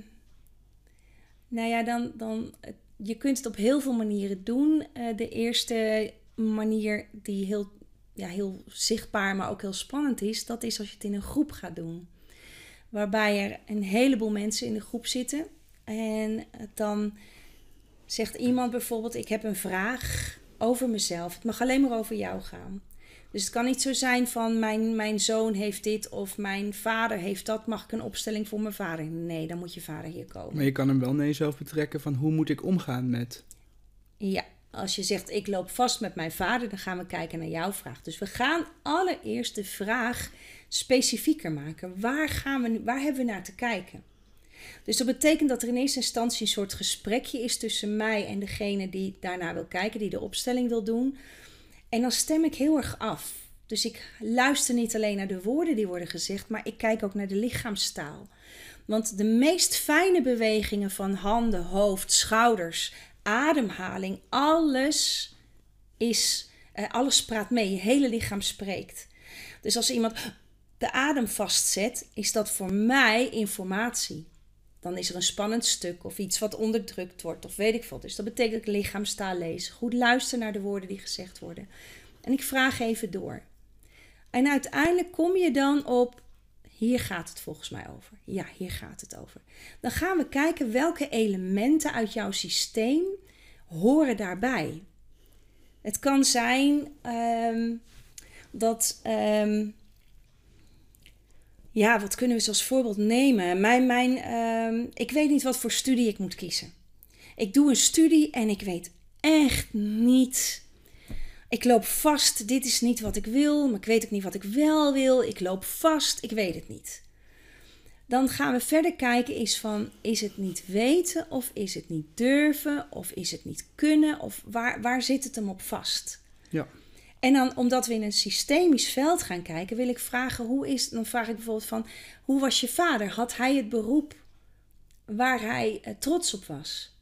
nou ja, dan, dan, je kunt het op heel veel manieren doen. Eh, de eerste manier die heel, ja, heel zichtbaar, maar ook heel spannend is, dat is als je het in een groep gaat doen. Waarbij er een heleboel mensen in de groep zitten. En dan zegt iemand bijvoorbeeld, ik heb een vraag over mezelf. Het mag alleen maar over jou gaan. Dus het kan niet zo zijn van mijn, mijn zoon heeft dit of mijn vader heeft dat. Mag ik een opstelling voor mijn vader? Nee, dan moet je vader hier komen. Maar je kan hem wel naar jezelf betrekken van, hoe moet ik omgaan met... Ja, als je zegt ik loop vast met mijn vader, dan gaan we kijken naar jouw vraag. Dus we gaan allereerst de vraag specifieker maken. Waar, gaan we, nu- waar hebben we naar te kijken? Dus dat betekent dat er in eerste instantie een soort gesprekje is tussen mij en degene die daarna wil kijken, die de opstelling wil doen. En dan stem ik heel erg af. Dus ik luister niet alleen naar de woorden die worden gezegd, maar ik kijk ook naar de lichaamstaal. Want de meest fijne bewegingen van handen, hoofd, schouders, ademhaling, alles is, eh, alles praat mee. Je hele lichaam spreekt. Dus als iemand de adem vastzet, is dat voor mij informatie. Dan is er een spannend stuk of iets wat onderdrukt wordt of weet ik veel. Dus dat betekent lichaamstaal lezen. Goed luisteren naar de woorden die gezegd worden. En ik vraag even door. En uiteindelijk kom je dan op, hier gaat het volgens mij over. Ja, hier gaat het over. Dan gaan we kijken welke elementen uit jouw systeem horen daarbij. Het kan zijn ehm, dat, ehm, ja, wat kunnen we als voorbeeld nemen? Mijn, mijn, ehm, ik weet niet wat voor studie ik moet kiezen. Ik doe een studie en ik weet echt niet. Ik loop vast, dit is niet wat ik wil, maar ik weet ook niet wat ik wel wil. Ik loop vast, ik weet het niet. Dan gaan we verder kijken is van, is het niet weten of is het niet durven of is het niet kunnen of waar, waar zit het hem op vast? Ja. En dan, omdat we in een systemisch veld gaan kijken, wil ik vragen, hoe is, dan vraag ik bijvoorbeeld van, hoe was je vader? Had hij het beroep waar hij eh, trots op was?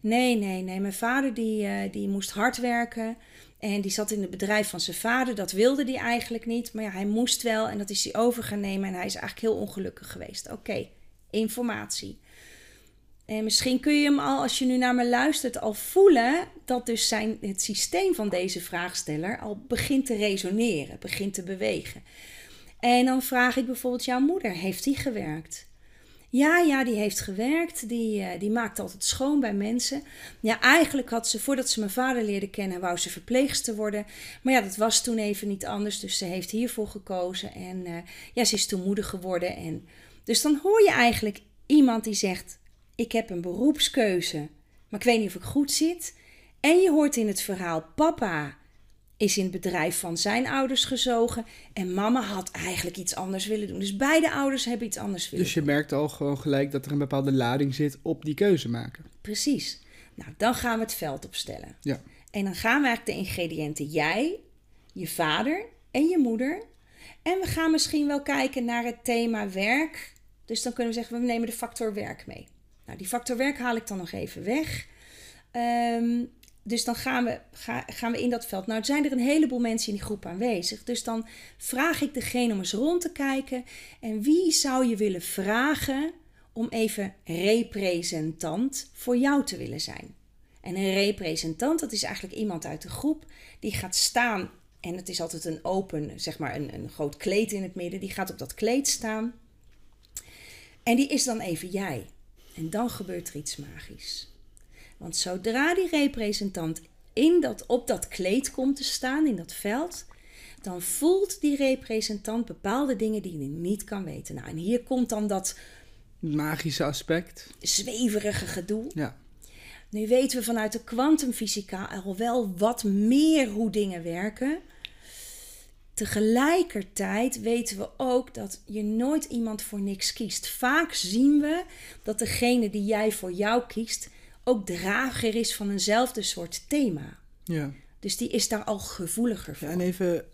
Nee, nee, nee. Mijn vader die, eh, die moest hard werken. En die zat in het bedrijf van zijn vader. Dat wilde hij eigenlijk niet. Maar ja, hij moest wel. En dat is hij over gaan nemen. En hij is eigenlijk heel ongelukkig geweest. Oké, informatie. En misschien kun je hem al, als je nu naar me luistert, al voelen dat dus zijn, het systeem van deze vraagsteller al begint te resoneren, begint te bewegen. En dan vraag ik bijvoorbeeld jouw moeder, heeft die gewerkt? Ja, ja, die heeft gewerkt. Die, eh, die maakt altijd schoon bij mensen. Ja, eigenlijk had ze, voordat ze mijn vader leerde kennen, wou ze verpleegster worden. Maar ja, dat was toen even niet anders. Dus ze heeft hiervoor gekozen. En eh, ja, ze is toen moeder geworden. En, dus dan hoor je eigenlijk iemand die zegt: Ik heb een beroepskeuze, maar ik weet niet of ik goed zit. En je hoort in het verhaal: Papa is in het bedrijf van zijn ouders gezogen. En mama had eigenlijk iets anders willen doen. Dus beide ouders hebben iets anders willen Dus je merkt al gewoon gelijk dat er een bepaalde lading zit op die keuze maken. Precies. Nou, dan gaan we het veld opstellen. Ja. En dan gaan we eigenlijk de ingrediënten jij, je vader en je moeder. En we gaan misschien wel kijken naar het thema werk. Dus dan kunnen we zeggen, we nemen de factor werk mee. Nou, die factor werk haal ik dan nog even weg. Ehm, dus dan gaan we, ga- gaan we in dat veld. Nou, zijn er een heleboel mensen in die groep aanwezig. Dus dan vraag ik degene om eens rond te kijken. En wie zou je willen vragen om even representant voor jou te willen zijn? En een representant, dat is eigenlijk iemand uit de groep die gaat staan. En het is altijd een open, zeg maar een, een groot kleed in het midden. Die gaat op dat kleed staan. En die is dan even jij. En dan gebeurt er iets magisch. Want zodra die representant in dat, op dat kleed komt te staan, in dat veld, dan voelt die representant bepaalde dingen die hij niet kan weten. Nou, en hier komt dan dat Magische aspect. zweverige gedoe. Ja. Nu weten we vanuit de kwantumfysica al wel wat meer hoe dingen werken. Tegelijkertijd weten we ook dat je nooit iemand voor niks kiest. Vaak zien we dat degene die jij voor jou kiest ook drager is van eenzelfde soort thema. Ja. Dus die is daar al gevoeliger voor. Ja, en even,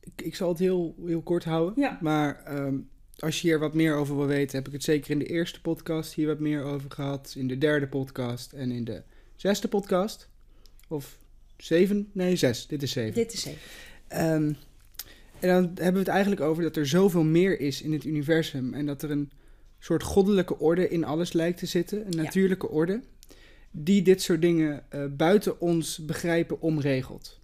ik, ik zal het heel, heel kort houden. Ja. Maar ehm, als je hier wat meer over wil weten, heb ik het zeker in de eerste podcast hier wat meer over gehad. In de derde podcast en in de zesde podcast. Of zeven? Nee, zes. Dit is zeven. Dit is zeker. Ehm, en dan hebben we het eigenlijk over dat er zoveel meer is in het universum. En dat er een soort goddelijke orde in alles lijkt te zitten. Een Ja. natuurlijke orde. Die dit soort dingen eh, buiten ons begrijpen omregelt.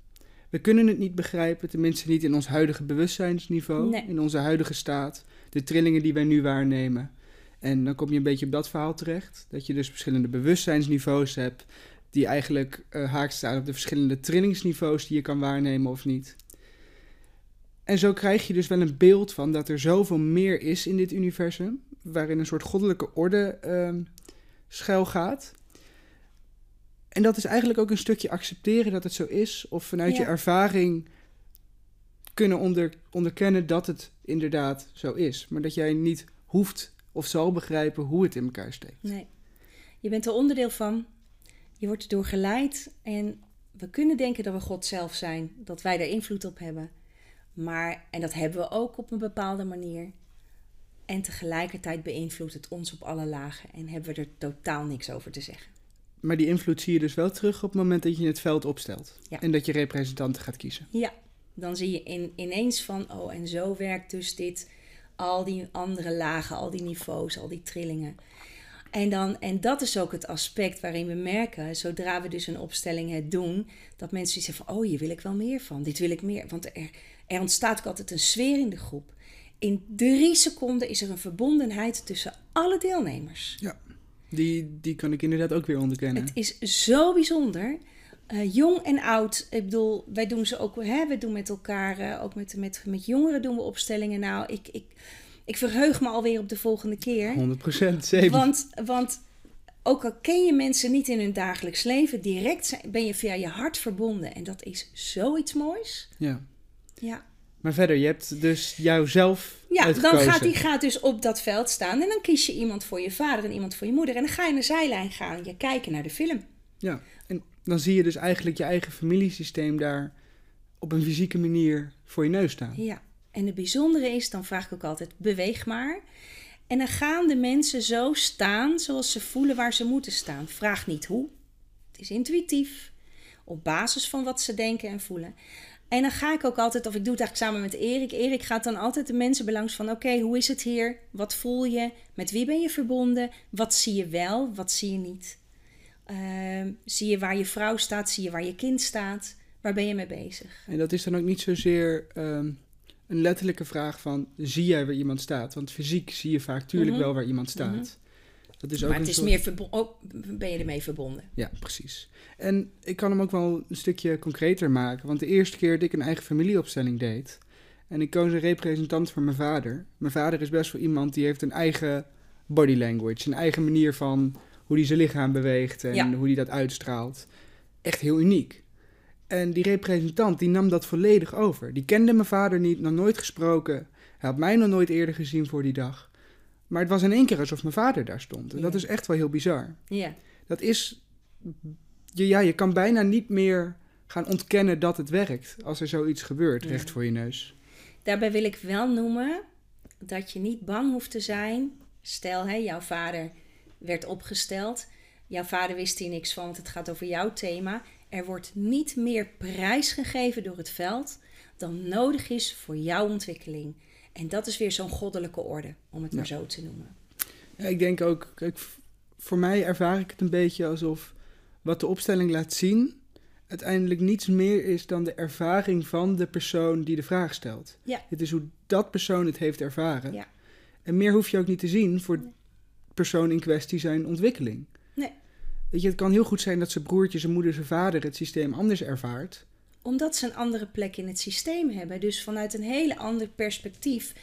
We kunnen het niet begrijpen, tenminste niet in ons huidige bewustzijnsniveau. Nee. In onze huidige staat. De trillingen die wij nu waarnemen. En dan kom je een beetje op dat verhaal terecht. Dat je dus verschillende bewustzijnsniveaus hebt. Die eigenlijk eh haak staan op de verschillende trillingsniveaus die je kan waarnemen of niet. En zo krijg je dus wel een beeld van dat er zoveel meer is in dit universum, waarin een soort goddelijke orde ehm schuil gaat. En dat is eigenlijk ook een stukje accepteren dat het zo is, of vanuit je ervaring kunnen onder, onderkennen dat het inderdaad zo is. Maar dat jij niet hoeft of zal begrijpen hoe het in elkaar steekt. Nee. Je bent er onderdeel van. Je wordt erdoor geleid. En we kunnen denken dat we God zelf zijn. Dat wij daar invloed op hebben. Maar, en dat hebben we ook op een bepaalde manier. En tegelijkertijd beïnvloedt het ons op alle lagen. En hebben we er totaal niks over te zeggen. Maar die invloed zie je dus wel terug op het moment dat je het veld opstelt. Ja. En dat je representanten gaat kiezen. Ja, dan zie je in, ineens van, oh, en zo werkt dus dit, al die andere lagen, al die niveaus, al die trillingen. En, dan, en dat is ook het aspect waarin we merken, zodra we dus een opstelling het doen, dat mensen zeggen van, oh, hier wil ik wel meer van, dit wil ik meer. Want er, er ontstaat ook altijd een sfeer in de groep. In drie seconden is er een verbondenheid tussen alle deelnemers. Die, die kan ik inderdaad ook weer onderkennen. Het is zo bijzonder. Eh, jong en oud. Ik bedoel, wij doen ze ook. Hè, we doen met elkaar, eh, ook met, met, met jongeren doen we opstellingen. Nou, ik, ik, ik verheug me alweer op de volgende keer. 100% zeker. Want, want ook al ken je mensen niet in hun dagelijks leven, direct zijn- ben je via je hart verbonden. En dat is zoiets moois. Ja. Ja, Maar verder, je hebt dus jouzelf ja dan uitgekozen. gaat die gaat dus op dat veld staan. En dan kies je iemand voor je vader en iemand voor je moeder. En dan ga je naar de zijlijn gaan je kijken naar de film. Ja, en dan zie je dus eigenlijk je eigen familiesysteem daar op een fysieke manier voor je neus staan. Ja, en het bijzondere is, dan vraag ik ook altijd, beweeg maar. En dan gaan de mensen zo staan zoals ze voelen waar ze moeten staan. Vraag niet hoe. Het is intuïtief. Op basis van wat ze denken en voelen. En dan ga ik ook altijd, of ik doe het eigenlijk samen met Erik. Erik gaat dan altijd de mensen belangs van: oké, hoe is het hier? Wat voel je? Met wie ben je verbonden? Wat zie je wel? Wat zie je niet? Ehm, zie je waar je vrouw staat? Zie je waar je kind staat? Waar ben je mee bezig? En dat is dan ook niet zozeer ehm, een letterlijke vraag van... zie jij waar iemand staat? Want fysiek zie je vaak tuurlijk Mhm. wel waar iemand staat. Mhm. Dat is ook maar het is soort- meer ook ben je ermee verbonden. Ja, precies. En ik kan hem ook wel een stukje concreter maken. Want de eerste keer dat ik een eigen familieopstelling deed... en ik koos een representant voor mijn vader. Mijn vader is best wel iemand die heeft een eigen body language. Een eigen manier van hoe hij zijn lichaam beweegt en Ja. hoe hij dat uitstraalt. Echt heel uniek. En die representant die nam dat volledig over. Die kende mijn vader niet, nog nooit gesproken. Hij had mij nog nooit eerder gezien voor die dag. Maar het was in één keer alsof mijn vader daar stond. En Ja. dat is echt wel heel bizar Ja, dat is. Je, ja, je kan bijna niet meer gaan ontkennen dat het werkt als er zoiets gebeurt Ja. recht voor je neus. daarbij wil ik wel noemen dat je niet bang hoeft te zijn. Stel, hè, jouw vader werd opgesteld. Jouw vader wist hier niks van, want het gaat over jouw thema. Er wordt niet meer prijs gegeven door het veld dan nodig is voor jouw ontwikkeling. En dat is weer zo'n goddelijke orde, om het maar zo te noemen. Ja, ik denk ook, kijk, voor mij ervaar ik het een beetje alsof wat de opstelling laat zien, uiteindelijk niets meer is dan de ervaring van de persoon die de vraag stelt. Ja. Het is hoe dat persoon het heeft ervaren. Ja. En meer hoef je ook niet te zien voor de persoon in kwestie zijn ontwikkeling. Nee. Weet je, het kan heel goed zijn dat zijn broertje, zijn moeder, zijn vader het systeem anders ervaart. Omdat ze een andere plek in het systeem hebben. Dus vanuit een hele ander perspectief.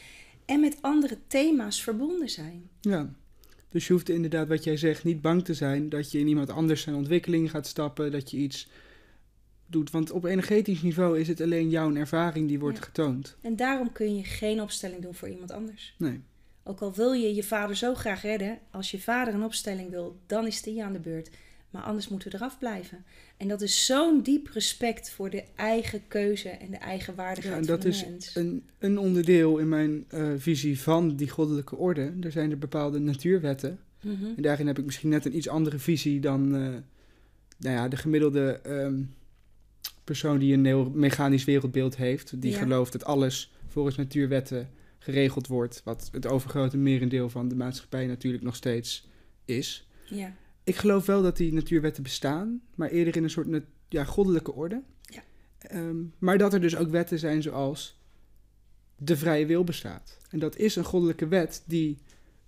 En met andere thema's verbonden zijn. Ja. Dus je hoeft inderdaad, wat jij zegt, niet bang te zijn dat je in iemand anders zijn ontwikkeling gaat stappen, dat je iets doet. Want op energetisch niveau is het alleen jouw ervaring die wordt Ja. getoond. En daarom kun je geen opstelling doen voor iemand anders. Nee. Ook al wil je je vader zo graag redden, als je vader een opstelling wil, dan is die aan de beurt. Maar anders moeten we eraf blijven. En dat is zo'n diep respect voor de eigen keuze en de eigen Ja, waardigheid en dat van de is mens. een, een onderdeel in mijn eh, visie van die goddelijke orde. Er zijn er bepaalde natuurwetten. Mhm. En daarin heb ik misschien net een iets andere visie dan eh, nou ja, de gemiddelde ehm, persoon die een heel mechanisch wereldbeeld heeft. Die Ja. gelooft dat alles volgens natuurwetten geregeld wordt. Wat het overgrote merendeel van de maatschappij natuurlijk nog steeds is. Ja, Ik geloof wel dat die natuurwetten bestaan, maar eerder in een soort nat- ja, goddelijke orde. Ja. Ehm, maar dat er dus ook wetten zijn zoals de vrije wil bestaat. En dat is een goddelijke wet die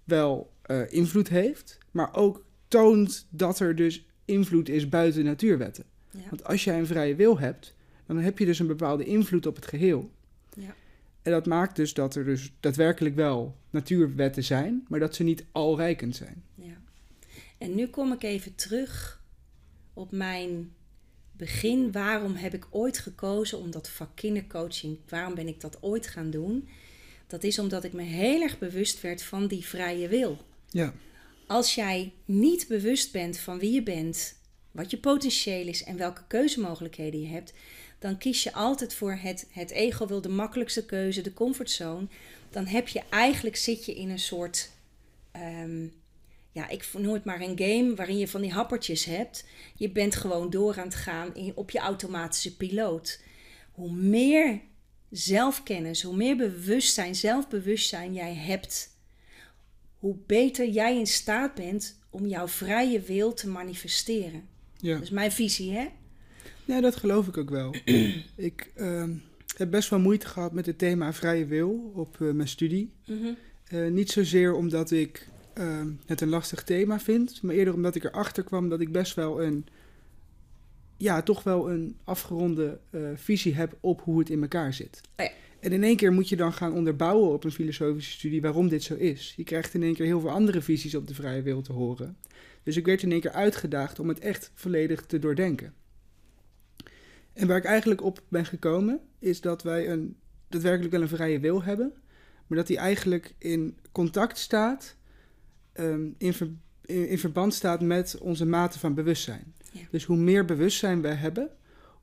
wel eh, invloed heeft, maar ook toont dat er dus invloed is buiten natuurwetten. ja, Want als jij een vrije wil hebt, dan heb je dus een bepaalde invloed op het geheel. ja. En dat maakt dus dat er dus daadwerkelijk wel natuurwetten zijn, maar dat ze niet alrijkend zijn. En nu kom ik even terug op mijn begin. Waarom heb ik ooit gekozen om dat vak kindercoaching, waarom ben ik dat ooit gaan doen? Dat is omdat ik me heel erg bewust werd van die vrije wil. Ja, Als jij niet bewust bent van wie je bent, wat je potentieel is en welke keuzemogelijkheden je hebt, dan kies je altijd voor het, het ego wil de makkelijkste keuze, de comfortzone. Dan heb je eigenlijk zit je in een soort, ehm, ja, ik noem het maar een game waarin je van die happertjes hebt. Je bent gewoon door aan het gaan in, op je automatische piloot. Hoe meer zelfkennis, hoe meer bewustzijn, zelfbewustzijn jij hebt, hoe beter jij in staat bent om jouw vrije wil te manifesteren. ja. Dat is mijn visie, hè? Ja, dat geloof ik ook wel. ik ehm, heb best wel moeite gehad met het thema vrije wil op eh, mijn studie. Mhm. Eh, niet zozeer omdat ik ehm, het een lastig thema vind, maar eerder omdat ik erachter kwam dat ik best wel een, ja, toch wel een afgeronde eh, visie heb op hoe het in elkaar zit. Oh ja. En in één keer moet je dan gaan onderbouwen op een filosofische studie waarom dit zo is. Je krijgt in één keer heel veel andere visies op de vrije wil te horen. Dus ik werd in één keer uitgedaagd om het echt volledig te doordenken. En waar ik eigenlijk op ben gekomen, is dat wij een, daadwerkelijk wel een vrije wil hebben, maar dat die eigenlijk in contact staat, ehm, in, ver- in, in verband staat met onze mate van bewustzijn. Ja. Dus hoe meer bewustzijn we hebben,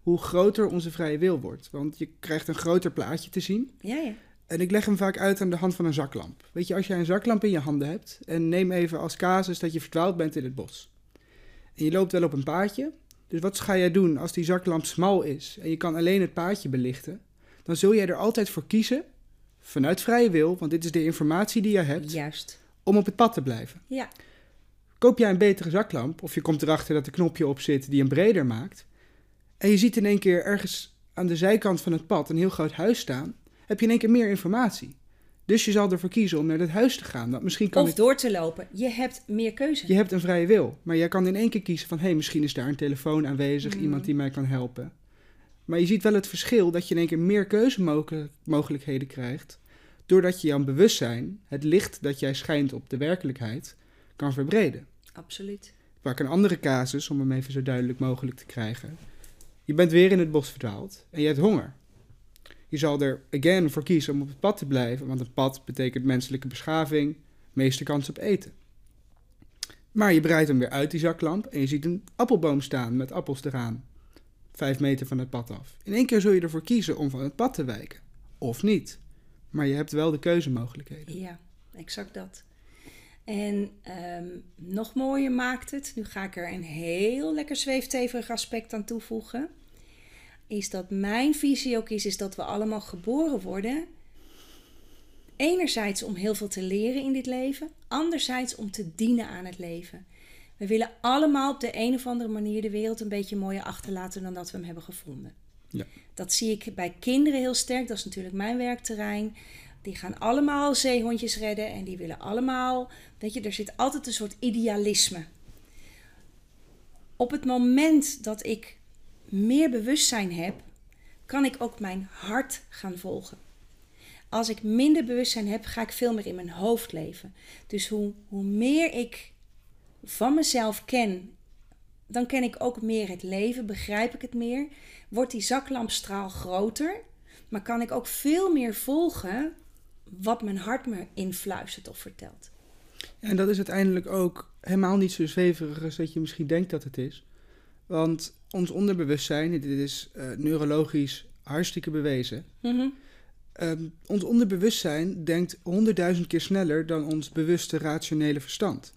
hoe groter onze vrije wil wordt. Want je krijgt een groter plaatje te zien. Ja, ja. En ik leg hem vaak uit aan de hand van een zaklamp. Weet je, als jij een zaklamp in je handen hebt en neem even als casus dat je verdwaald bent in het bos. En je loopt wel op een paadje. Dus wat ga jij doen als die zaklamp smal is en je kan alleen het paadje belichten? Dan zul jij er altijd voor kiezen, vanuit vrije wil, want dit is de informatie die je hebt, Juist. Om op het pad te blijven. Ja, Koop jij een betere zaklamp, of je komt erachter dat er knopje op zit die hem breder maakt, en je ziet in één keer ergens aan de zijkant van het pad een heel groot huis staan, heb je in één keer meer informatie. Dus je zal ervoor kiezen om naar dat huis te gaan. Dat misschien kan of door te lopen. Je hebt meer keuze. je hebt een vrije wil, maar jij kan in één keer kiezen van... hé, hey, misschien is daar een telefoon aanwezig, Mm. iemand die mij kan helpen. Maar je ziet wel het verschil dat je in één keer meer keuzemogelijkheden krijgt... doordat je jouw bewustzijn, het licht dat jij schijnt op de werkelijkheid, kan verbreden. Absoluut. Pak een andere casus, om hem even zo duidelijk mogelijk te krijgen. Je bent weer in het bos verdwaald en je hebt honger. Je zal er again voor kiezen om op het pad te blijven, want een pad betekent menselijke beschaving, meeste kans op eten. Maar je breidt hem weer uit, die zaklamp, en je ziet een appelboom staan met appels eraan. Vijf meter van het pad af. In één keer zul je ervoor kiezen om van het pad te wijken. Of niet. Maar je hebt wel de keuzemogelijkheden. Ja, exact dat. En ehm, nog mooier maakt het, nu ga ik er een heel lekker zweefteverig aspect aan toevoegen, is dat mijn visie ook is, is dat we allemaal geboren worden. Enerzijds om heel veel te leren in dit leven, anderzijds om te dienen aan het leven. We willen allemaal op de een of andere manier de wereld een beetje mooier achterlaten dan dat we hem hebben gevonden. Ja. Dat zie ik bij kinderen heel sterk, dat is natuurlijk mijn werkterrein Die gaan allemaal zeehondjes redden en die willen allemaal. Weet je, er zit altijd een soort idealisme. Op het moment dat ik meer bewustzijn heb, kan ik ook mijn hart gaan volgen. Als ik minder bewustzijn heb, ga ik veel meer in mijn hoofd leven. Dus hoe, hoe meer ik van mezelf ken, dan ken ik ook meer het leven, begrijp ik het meer. Wordt die zaklampstraal groter, maar kan ik ook veel meer volgen wat mijn hart me influistert of vertelt. En dat is uiteindelijk ook helemaal niet zo zweverig als dat je misschien denkt dat het is. Want ons onderbewustzijn, dit is uh, neurologisch hartstikke bewezen. Mhm. Ehm, ons onderbewustzijn denkt honderdduizend keer sneller dan ons bewuste rationele verstand.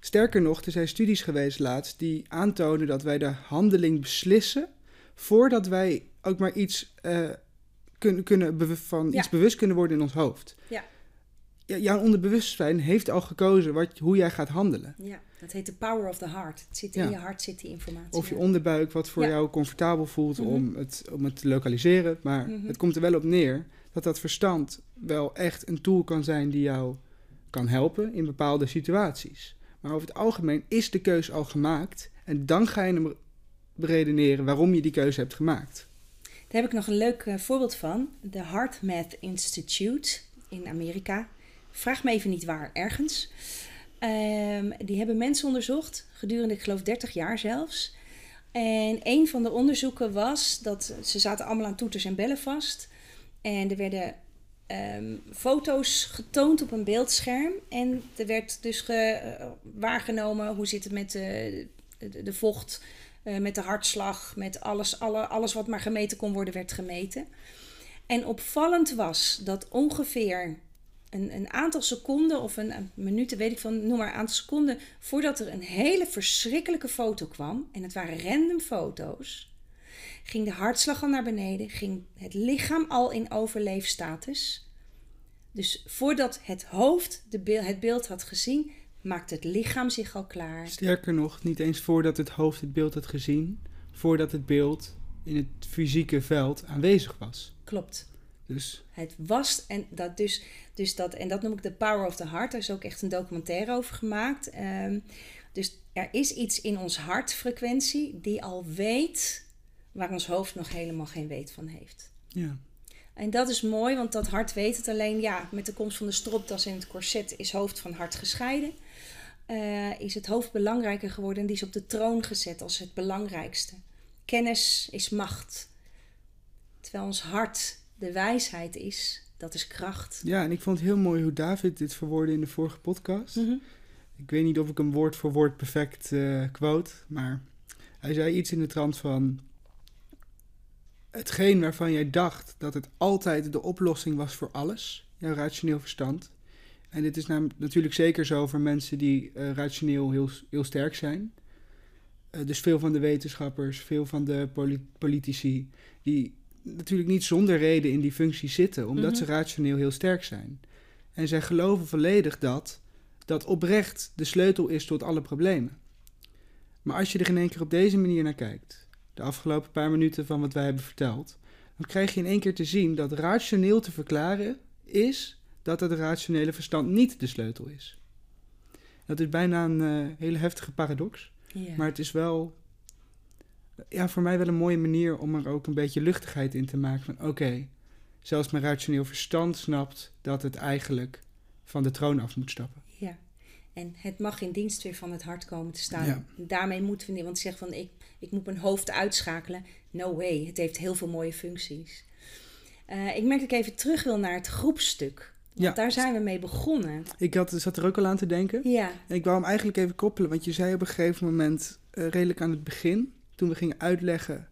Sterker nog, er zijn studies geweest laatst die aantonen dat wij de handeling beslissen voordat wij ook maar iets, uh, kunnen, kunnen van Ja. iets bewust kunnen worden in ons hoofd. Ja. Ja, jouw onderbewustzijn heeft al gekozen wat, hoe jij gaat handelen. Ja, dat heet de power of the heart. Het zit in Ja. je hart, zit die informatie. Of je onderbuik, wat voor Ja. jou comfortabel voelt Mhm. om, het, om het te lokaliseren. Maar Mhm. het komt er wel op neer dat dat verstand wel echt een tool kan zijn die jou kan helpen in bepaalde situaties. Maar over het algemeen is de keus al gemaakt en dan ga je hem beredeneren waarom je die keuze hebt gemaakt. Daar heb ik nog een leuk eh, voorbeeld van. De Heart Math Institute in Amerika. Vraag me even niet waar, ergens. Ehm, die hebben mensen onderzocht, gedurende, ik geloof 30 jaar zelfs. En een van de onderzoeken was dat ze zaten allemaal aan toeters en bellen vast. En er werden ehm, foto's getoond op een beeldscherm. En er werd dus eh, waargenomen hoe zit het met de, de vocht, eh, met de hartslag, met alles, alle, alles wat maar gemeten kon worden, werd gemeten. En opvallend was dat ongeveer een, een aantal seconden of een, een weet ik van, noem maar een aantal seconden, voordat er een hele verschrikkelijke foto kwam, en het waren random foto's, ging de hartslag al naar beneden, ging het lichaam al in overleefstatus. Dus voordat het hoofd de beel- het beeld had gezien, maakte het lichaam zich al klaar. Sterker nog, niet eens voordat het hoofd het beeld had gezien, voordat het beeld in het fysieke veld aanwezig was. Klopt. Dus Het was en dat dus, dus dat en dat noem ik de power of the heart. Daar is ook echt een documentaire over gemaakt. Ehm, dus er is iets in ons hartfrequentie die al weet waar ons hoofd nog helemaal geen weet van heeft. ja, En dat is mooi, want dat hart weet het alleen. Ja, met de komst van de stropdas en het corset is hoofd van hart gescheiden. Eh, is het hoofd belangrijker geworden en die is op de troon gezet als het belangrijkste. Kennis is macht. Terwijl ons hart de wijsheid is, dat is kracht. ja, en ik vond het heel mooi hoe David dit verwoordde in de vorige podcast. Mhm. Ik weet niet of ik hem woord voor woord perfect eh, quote, maar hij zei iets in de trant van... Hetgeen waarvan jij dacht dat het altijd de oplossing was voor alles, jouw rationeel verstand. En dit is nam- natuurlijk zeker zo voor mensen die eh, rationeel heel, heel sterk zijn. Eh, dus veel van de wetenschappers, veel van de poli- politici, die natuurlijk niet zonder reden in die functie zitten, omdat Mhm. ze rationeel heel sterk zijn. En zij geloven volledig dat dat oprecht de sleutel is tot alle problemen. Maar als je er in één keer op deze manier naar kijkt, de afgelopen paar minuten van wat wij hebben verteld, dan krijg je in één keer te zien dat rationeel te verklaren is dat het rationele verstand niet de sleutel is. Dat is bijna een eh, hele heftige paradox, maar het is wel, ja, voor mij wel een mooie manier om er ook een beetje luchtigheid in te maken van oké, zelfs mijn rationeel verstand snapt dat het eigenlijk van de troon af moet stappen. ja. En het mag in dienst weer van het hart komen te staan. Ja. Daarmee moeten we niet, want zeg van ik, ik moet mijn hoofd uitschakelen. No way, het heeft heel veel mooie functies. Eh, ik merk dat ik even terug wil naar het groepstuk. Want Ja. daar zijn we mee begonnen. Ik had, zat er ook al aan te denken. Ja, En ik wou hem eigenlijk even koppelen, want je zei op een gegeven moment, eh, redelijk aan het begin, toen we gingen uitleggen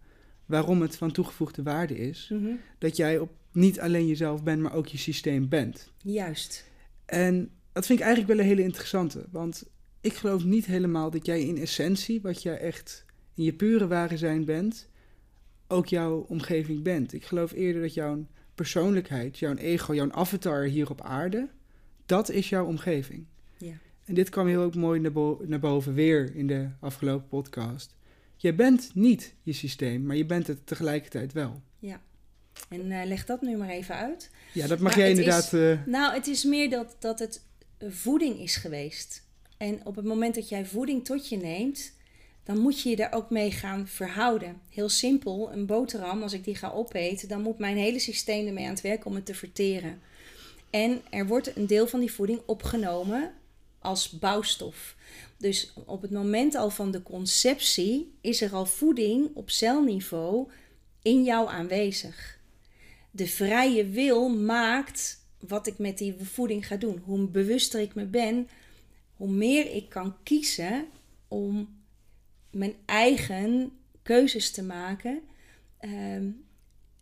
waarom het van toegevoegde waarde is, mhm. dat jij op niet alleen jezelf bent, maar ook je systeem bent. juist. En dat vind ik eigenlijk wel een hele interessante, want ik geloof niet helemaal dat jij in essentie, wat jij echt in je pure ware zijn bent, ook jouw omgeving bent. Ik geloof eerder dat jouw persoonlijkheid, jouw ego, jouw avatar hier op aarde, dat is jouw omgeving. Ja. En dit kwam heel ook mooi naar, bo- naar boven weer in de afgelopen podcast. Jij bent niet je systeem, maar je bent het tegelijkertijd wel. Ja. En eh, leg dat nu maar even uit. Ja, dat mag Maar jij inderdaad... eh, Nou, het is meer dat, dat het voeding is geweest. En op het moment dat jij voeding tot je neemt, dan moet je je daar ook mee gaan verhouden. Heel simpel, een boterham, als ik die ga opeten, dan moet mijn hele systeem ermee aan het werk om het te verteren. En er wordt een deel van die voeding opgenomen als bouwstof. Dus op het moment al van de conceptie is er al voeding op celniveau in jou aanwezig. De vrije wil maakt wat ik met die voeding ga doen. Hoe bewuster ik me ben, hoe meer ik kan kiezen om mijn eigen keuzes te maken ehm,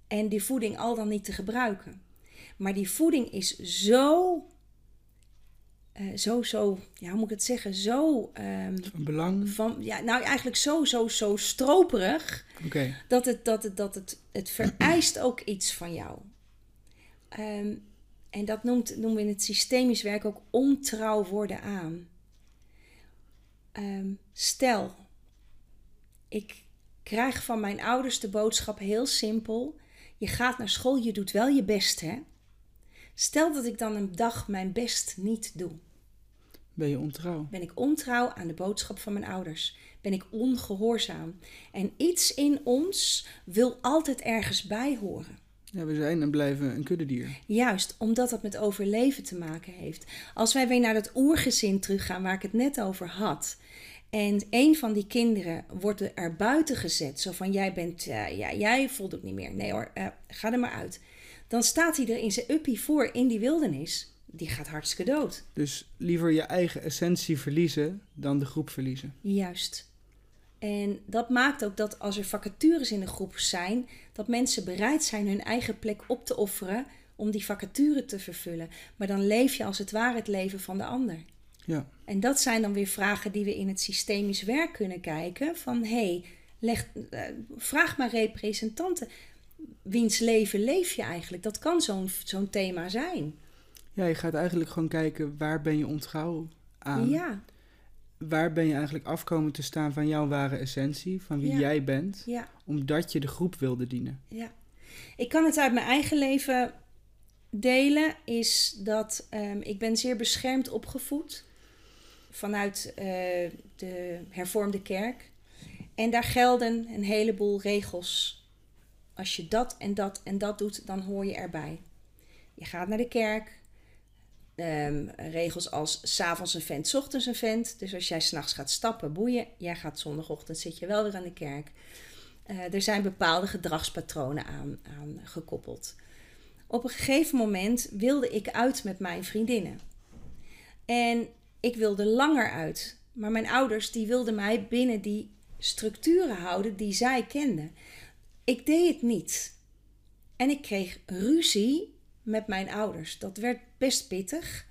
en die voeding al dan niet te gebruiken. Maar die voeding is zo, eh, zo, zo, ja, hoe moet ik het zeggen, zo, ehm, van belang. van, ja, nou eigenlijk zo, zo, zo stroperig dat het, dat het, dat het, het vereist ook iets van jou. Ehm, en dat noemt, noemen we in het systemisch werk ook ontrouw worden aan. Stel, ik krijg van mijn ouders de boodschap heel simpel: je gaat naar school, je doet wel je best, hè? Stel dat ik dan een dag mijn best niet doe. ben je ontrouw. Ben ik ontrouw aan de boodschap van mijn ouders? Ben ik ongehoorzaam? En iets in ons wil altijd ergens bij horen. Ja, we zijn en blijven een kuddedier. Juist omdat dat met overleven te maken heeft. Als wij weer naar dat oergezin teruggaan waar ik het net over had. En een van die kinderen wordt er buiten gezet. Zo van, jij bent, eh, ja, jij voldoet niet meer. Nee hoor, eh, ga er maar uit. Dan staat hij er in zijn uppie voor in die wildernis. Die gaat hartstikke dood. Dus liever je eigen essentie verliezen dan de groep verliezen. Juist. En dat maakt ook dat als er vacatures in de groep zijn, dat mensen bereid zijn hun eigen plek op te offeren om die vacature te vervullen. Maar dan leef je als het ware het leven van de ander. Ja, En dat zijn dan weer vragen die we in het systemisch werk kunnen kijken. Van hé, hey, leg, eh, vraag maar representanten. Wiens leven leef je eigenlijk? Dat kan zo'n zo'n thema zijn. ja, je gaat eigenlijk gewoon kijken waar ben je ontrouw aan. Ja, Waar ben je eigenlijk afkomen te staan van jouw ware essentie, van wie Ja. jij bent, ja. omdat je de groep wilde dienen. Ja, ik kan het uit mijn eigen leven delen. Is dat ehm, ik ben zeer beschermd opgevoed vanuit eh, de hervormde kerk. En daar gelden een heleboel regels. Als je dat en dat en dat doet, dan hoor je erbij. Je gaat naar de kerk. Ehm, regels als s'avonds een vent, 's ochtends een vent. Dus als jij s'nachts gaat stappen, boeien. Jij gaat zondagochtend, zit je wel weer aan de kerk. Eh, er zijn bepaalde gedragspatronen aan, aan gekoppeld. Op een gegeven moment wilde ik uit met mijn vriendinnen. En ik wilde langer uit. Maar mijn ouders die wilden mij binnen die structuren houden die zij kenden. Ik deed het niet. En ik kreeg ruzie met mijn ouders. Dat werd best pittig.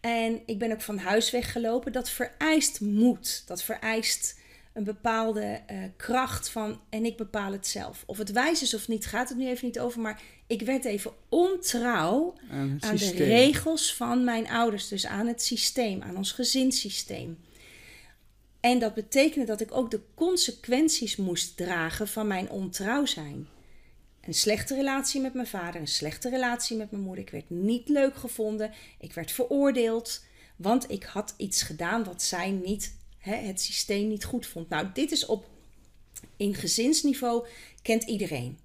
En ik ben ook van huis weggelopen. Dat vereist moed. Dat vereist een bepaalde eh, kracht van en ik bepaal het zelf. Of het wijs is of niet, gaat het nu even niet over. Maar ik werd even ontrouw Aan de regels van mijn ouders. Dus aan het systeem, aan ons gezinssysteem. En dat betekende dat ik ook de consequenties moest dragen van mijn ontrouw zijn. Een slechte relatie met mijn vader, een slechte relatie met mijn moeder. Ik werd niet leuk gevonden. Ik werd veroordeeld. Want ik had iets gedaan wat zij niet, hè, het systeem niet goed vond. Nou, dit is op in gezinsniveau kent iedereen.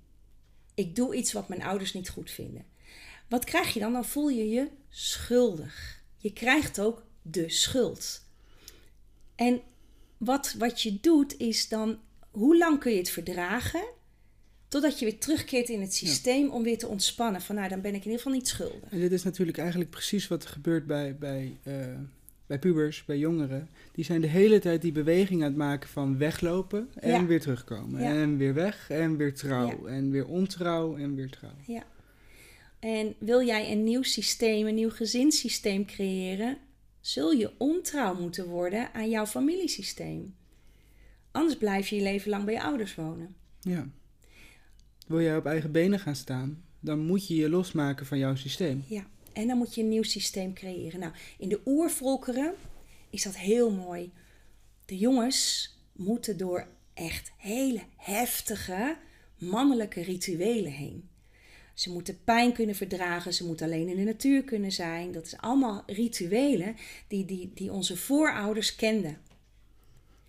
Ik doe iets wat mijn ouders niet goed vinden. Wat krijg je dan? Dan voel je je schuldig. Je krijgt ook de schuld. En wat, wat je doet is dan, hoe lang kun je het verdragen? Totdat je weer terugkeert in het systeem om weer te ontspannen. Van nou, dan ben ik in ieder geval niet schuldig. En dit is natuurlijk eigenlijk precies wat er gebeurt bij, bij, eh, bij pubers, bij jongeren. Die zijn de hele tijd die beweging aan het maken van weglopen en Ja. weer terugkomen. Ja. En weer weg en weer trouw. Ja. En weer ontrouw en weer trouw. Ja. En wil jij een nieuw systeem, een nieuw gezinssysteem creëren, zul je ontrouw moeten worden aan jouw familiesysteem. Anders blijf je je leven lang bij je ouders wonen. Ja. Wil jij op eigen benen gaan staan, dan moet je je losmaken van jouw systeem. Ja, en dan moet je een nieuw systeem creëren. Nou, in de oervolkeren is dat heel mooi. De jongens moeten door echt hele heftige mannelijke rituelen heen. Ze moeten pijn kunnen verdragen, ze moeten alleen in de natuur kunnen zijn. Dat is allemaal rituelen die, die, die onze voorouders kenden.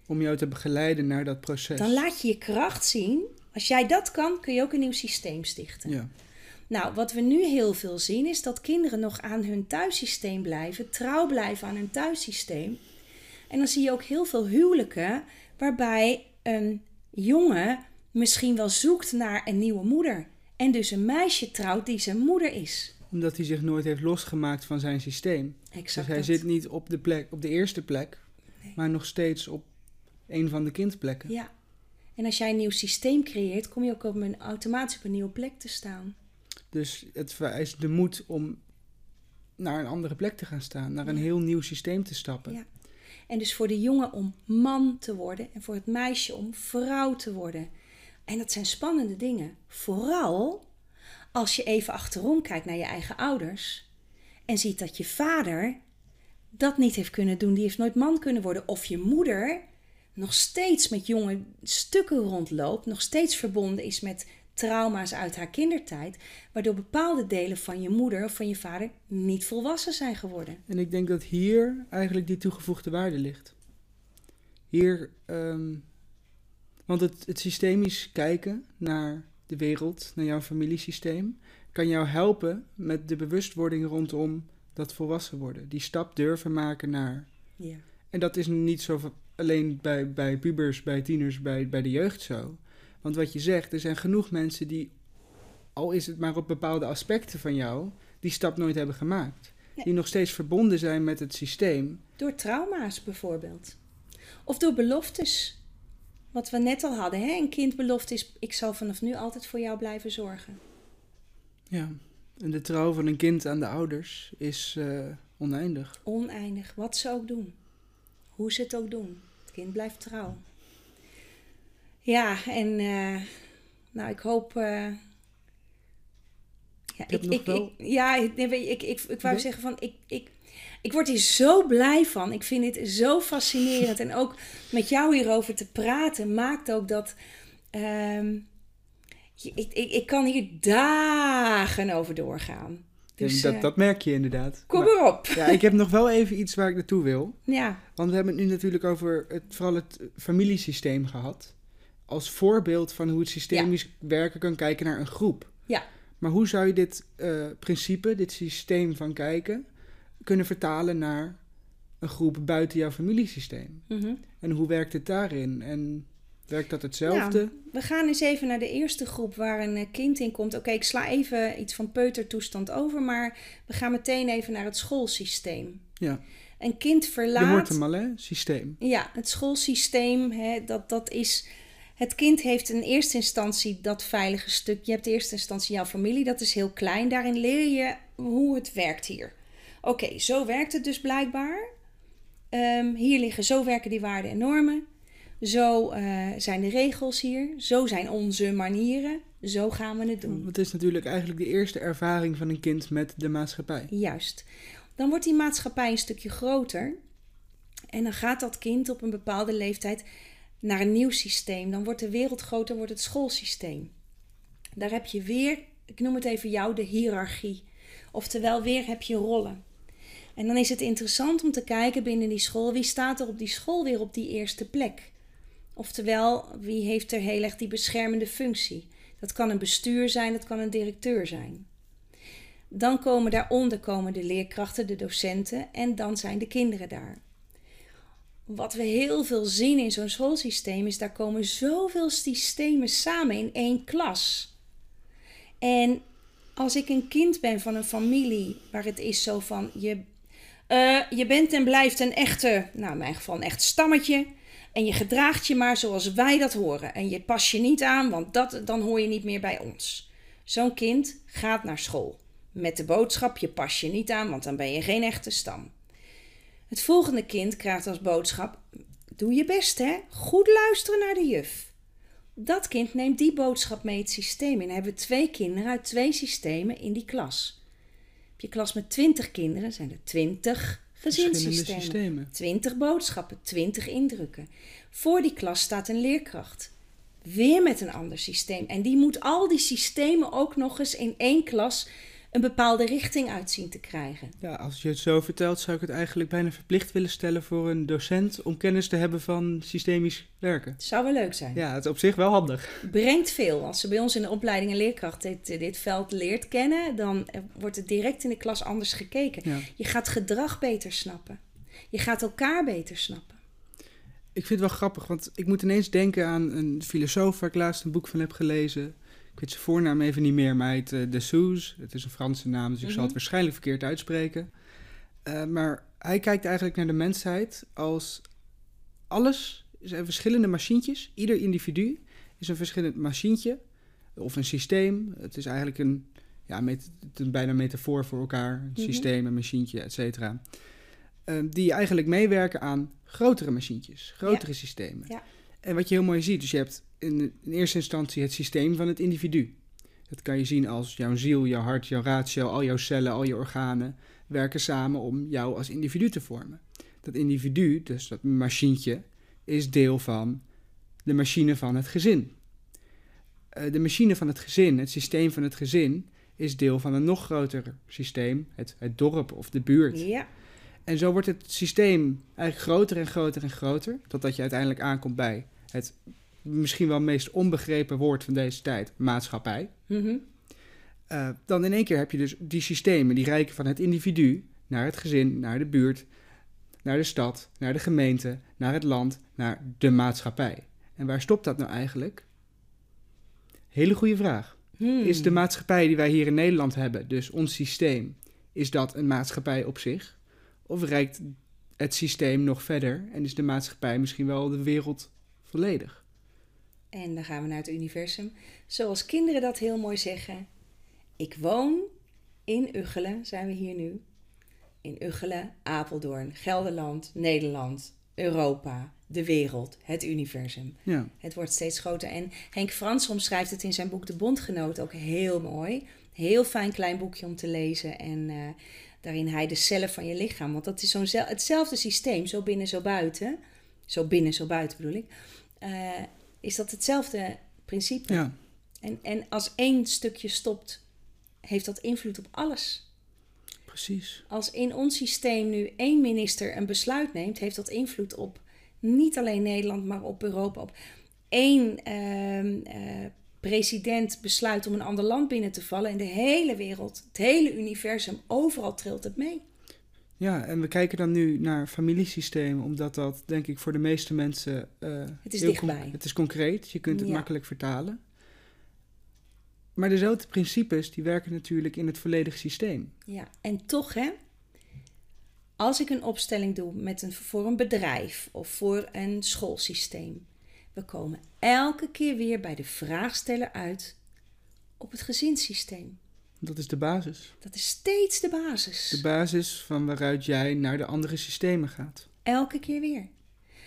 Om jou te begeleiden naar dat proces. Dan laat je je kracht zien. Als jij dat kan, kun je ook een nieuw systeem stichten. Ja. Nou, wat we nu heel veel zien is dat kinderen nog aan hun thuissysteem blijven, trouw blijven aan hun thuissysteem. En dan zie je ook heel veel huwelijken waarbij een jongen misschien wel zoekt naar een nieuwe moeder. En dus een meisje trouwt die zijn moeder is. Omdat hij zich nooit heeft losgemaakt van zijn systeem. Exact. dus hij dat. zit niet op de, plek, op de eerste plek, maar nog steeds op een van de kindplekken. Ja. En als jij een nieuw systeem creëert, kom je ook op een, automatisch op een nieuwe plek te staan. Dus het vereist de moed om naar een andere plek te gaan staan, naar een heel nieuw systeem te stappen. Ja. En dus voor de jongen om man te worden en voor het meisje om vrouw te worden. En dat zijn spannende dingen. Vooral als je even achterom kijkt naar je eigen ouders en ziet dat je vader dat niet heeft kunnen doen, die heeft nooit man kunnen worden. Of je moeder nog steeds met jonge stukken rondloopt, nog steeds verbonden is met trauma's uit haar kindertijd, waardoor bepaalde delen van je moeder of van je vader niet volwassen zijn geworden. En ik denk dat hier eigenlijk die toegevoegde waarde ligt. Hier, ehm, want het, het systemisch kijken naar de wereld, naar jouw familiesysteem, kan jou helpen met de bewustwording rondom dat volwassen worden. Die stap durven maken naar. Ja. En dat is niet zo alleen bij, bij pubers, bij tieners, bij, bij de jeugd zo. Want wat je zegt, er zijn genoeg mensen die, al is het maar op bepaalde aspecten van jou, die stap nooit hebben gemaakt. Nee. Die nog steeds verbonden zijn met het systeem. Door trauma's bijvoorbeeld. Of door beloftes. Wat we net al hadden, hè? een kindbelofte is: ik zal vanaf nu altijd voor jou blijven zorgen. Ja. En de trouw van een kind aan de ouders is eh, oneindig. Oneindig, wat ze ook doen. Hoe ze het ook doen. Het kind blijft trouw. Ja, en eh, nou, ik hoop. eh, ja, heb nog wel- ja, nee, ik, ik, ik wou Ja? zeggen van. Ik, ik, ik word hier zo blij van. Ik vind dit zo fascinerend. en ook met jou hierover te praten maakt ook dat. ehm, ik, ik, ik kan hier dagen over doorgaan. Dus dat, eh, dat merk je inderdaad. kom Maar- erop. ja, ik heb nog wel even iets waar ik naartoe wil. Ja, Want we hebben het nu natuurlijk over het, vooral het familiesysteem gehad. Als voorbeeld van hoe het systemisch werken kan kijken naar een groep. Ja. Maar hoe zou je dit eh, principe, dit systeem van kijken, kunnen vertalen naar een groep buiten jouw familiesysteem? mhm. En hoe werkt het daarin? En werkt dat hetzelfde? Ja, we gaan eens even naar de eerste groep waar een eh, kind in komt. Oké, ik sla even iets van peutertoestand over, maar we gaan meteen even naar het schoolsysteem. Ja. Een kind Je verlaat. hoort hem al, hè? Systeem. Ja, het schoolsysteem, hè, dat, dat is. Het kind heeft in eerste instantie dat veilige stuk. Je hebt in eerste instantie jouw familie, dat is heel klein. Daarin leer je hoe het werkt hier. Oké, zo werkt het dus blijkbaar. Ehm, hier liggen, zo werken die waarden en normen. Zo eh, zijn de regels hier. Zo zijn onze manieren. Zo gaan we het doen. Het is natuurlijk eigenlijk de eerste ervaring van een kind met de maatschappij. Juist. Dan wordt die maatschappij een stukje groter. En dan gaat dat kind op een bepaalde leeftijd naar een nieuw systeem. Dan wordt de wereld groter, wordt het schoolsysteem. Daar heb je weer, ik noem het even jou, de hiërarchie. Oftewel, weer heb je rollen. En dan is het interessant om te kijken binnen die school, wie staat er op die school weer op die eerste plek? Oftewel, wie heeft er heel erg die beschermende functie? Dat kan een bestuur zijn, dat kan een directeur zijn. Dan komen daaronder komen de leerkrachten, de docenten en dan zijn de kinderen daar. Wat we heel veel zien in zo'n schoolsysteem is, daar komen zoveel systemen samen in één klas. En als ik een kind ben van een familie waar het is zo van, je, eh, je bent en blijft een echte, nou in mijn geval een echt stammetje. En je gedraagt je maar zoals wij dat horen. En je pas je niet aan, want dat, dan hoor je niet meer bij ons. Zo'n kind gaat naar school. Met de boodschap: je pas je niet aan, want dan ben je geen echte stam. Het volgende kind krijgt als boodschap: doe je best hè, goed luisteren naar de juf. Dat kind neemt die boodschap mee het systeem in. Dan hebben we twee kinderen uit twee systemen in die klas. Heb je klas met twintig kinderen, zijn er twintig gezinssystemen. systemen. 20 boodschappen, 20 indrukken. Voor die klas staat een leerkracht. weer met een ander systeem. En die moet al die systemen ook nog eens in één klas een bepaalde richting uitzien te krijgen. Ja, als je het zo vertelt, zou ik het eigenlijk bijna verplicht willen stellen voor een docent om kennis te hebben van systemisch werken. Zou wel leuk zijn. Ja, het is op zich wel handig. Brengt veel. Als ze bij ons in de opleiding een leerkracht dit, dit veld leert kennen, dan wordt het direct in de klas anders gekeken. Ja. Je gaat gedrag beter snappen. Je gaat elkaar beter snappen. Ik vind het wel grappig, want ik moet ineens denken aan een filosoof waar ik laatst een boek van heb gelezen. Ik weet zijn voornaam even niet meer, maar hij heet uh, De Souze. Het is een Franse naam, dus ik zal het Mhm. waarschijnlijk verkeerd uitspreken. Eh, maar hij kijkt eigenlijk naar de mensheid als alles zijn verschillende machientjes. Ieder individu is een verschillend machientje of een systeem. Het is eigenlijk een, ja, met, bijna metafoor voor elkaar. Een Mhm. systeem, een machientje, et cetera. Eh, die eigenlijk meewerken aan grotere machientjes, grotere systemen. Ja. En wat je heel mooi ziet, dus je hebt in, in eerste instantie het systeem van het individu. Dat kan je zien als jouw ziel, jouw hart, jouw ratio, al jouw cellen, al je organen werken samen om jou als individu te vormen. Dat individu, dus dat machientje, is deel van de machine van het gezin. Eh, de machine van het gezin, het systeem van het gezin, is deel van een nog groter systeem, het, het dorp of de buurt. Ja, En zo wordt het systeem eigenlijk groter en groter en groter, totdat je uiteindelijk aankomt bij het misschien wel meest onbegrepen woord van deze tijd, maatschappij. Mhm. Eh, dan in één keer heb je dus die systemen die reiken van het individu naar het gezin, naar de buurt, naar de stad, naar de gemeente, naar het land, naar de maatschappij. En waar stopt dat nou eigenlijk? Hele goede vraag. Hmm. Is de maatschappij die wij hier in Nederland hebben, dus ons systeem, is dat een maatschappij op zich? Of reikt het systeem nog verder en is de maatschappij misschien wel de wereld volledig? En dan gaan we naar het universum. Zoals kinderen dat heel mooi zeggen. Ik woon in Uggelen, zijn we hier nu. In Uggelen, Apeldoorn, Gelderland, Nederland, Europa, de wereld, het universum. Ja, Het wordt steeds groter. En Henk Frans omschrijft het in zijn boek De Bondgenoot ook heel mooi. Heel fijn klein boekje om te lezen. En eh, daarin hij de cellen van je lichaam. Want dat is zo'n zel- hetzelfde systeem, zo binnen, zo buiten. Zo binnen, zo buiten bedoel ik. Eh, is dat hetzelfde principe. ja, En, en als één stukje stopt, heeft dat invloed op alles. precies. Als in ons systeem nu één minister een besluit neemt, heeft dat invloed op niet alleen Nederland, maar op Europa. Op één ehm, eh, president besluit om een ander land binnen te vallen en de hele wereld, het hele universum, overal trilt het mee. Ja, en we kijken dan nu naar familiesystemen, omdat dat denk ik voor de meeste mensen. eh, Het is dichtbij. het is concreet, je kunt het Ja. makkelijk vertalen. Maar dezelfde principes die werken natuurlijk in het volledige systeem. Ja, en toch hè, als ik een opstelling doe met een, voor een bedrijf of voor een schoolsysteem, we komen elke keer weer bij de vraagsteller uit op het gezinssysteem. Dat is de basis. Dat is steeds de basis. De basis van waaruit jij naar de andere systemen gaat. Elke keer weer.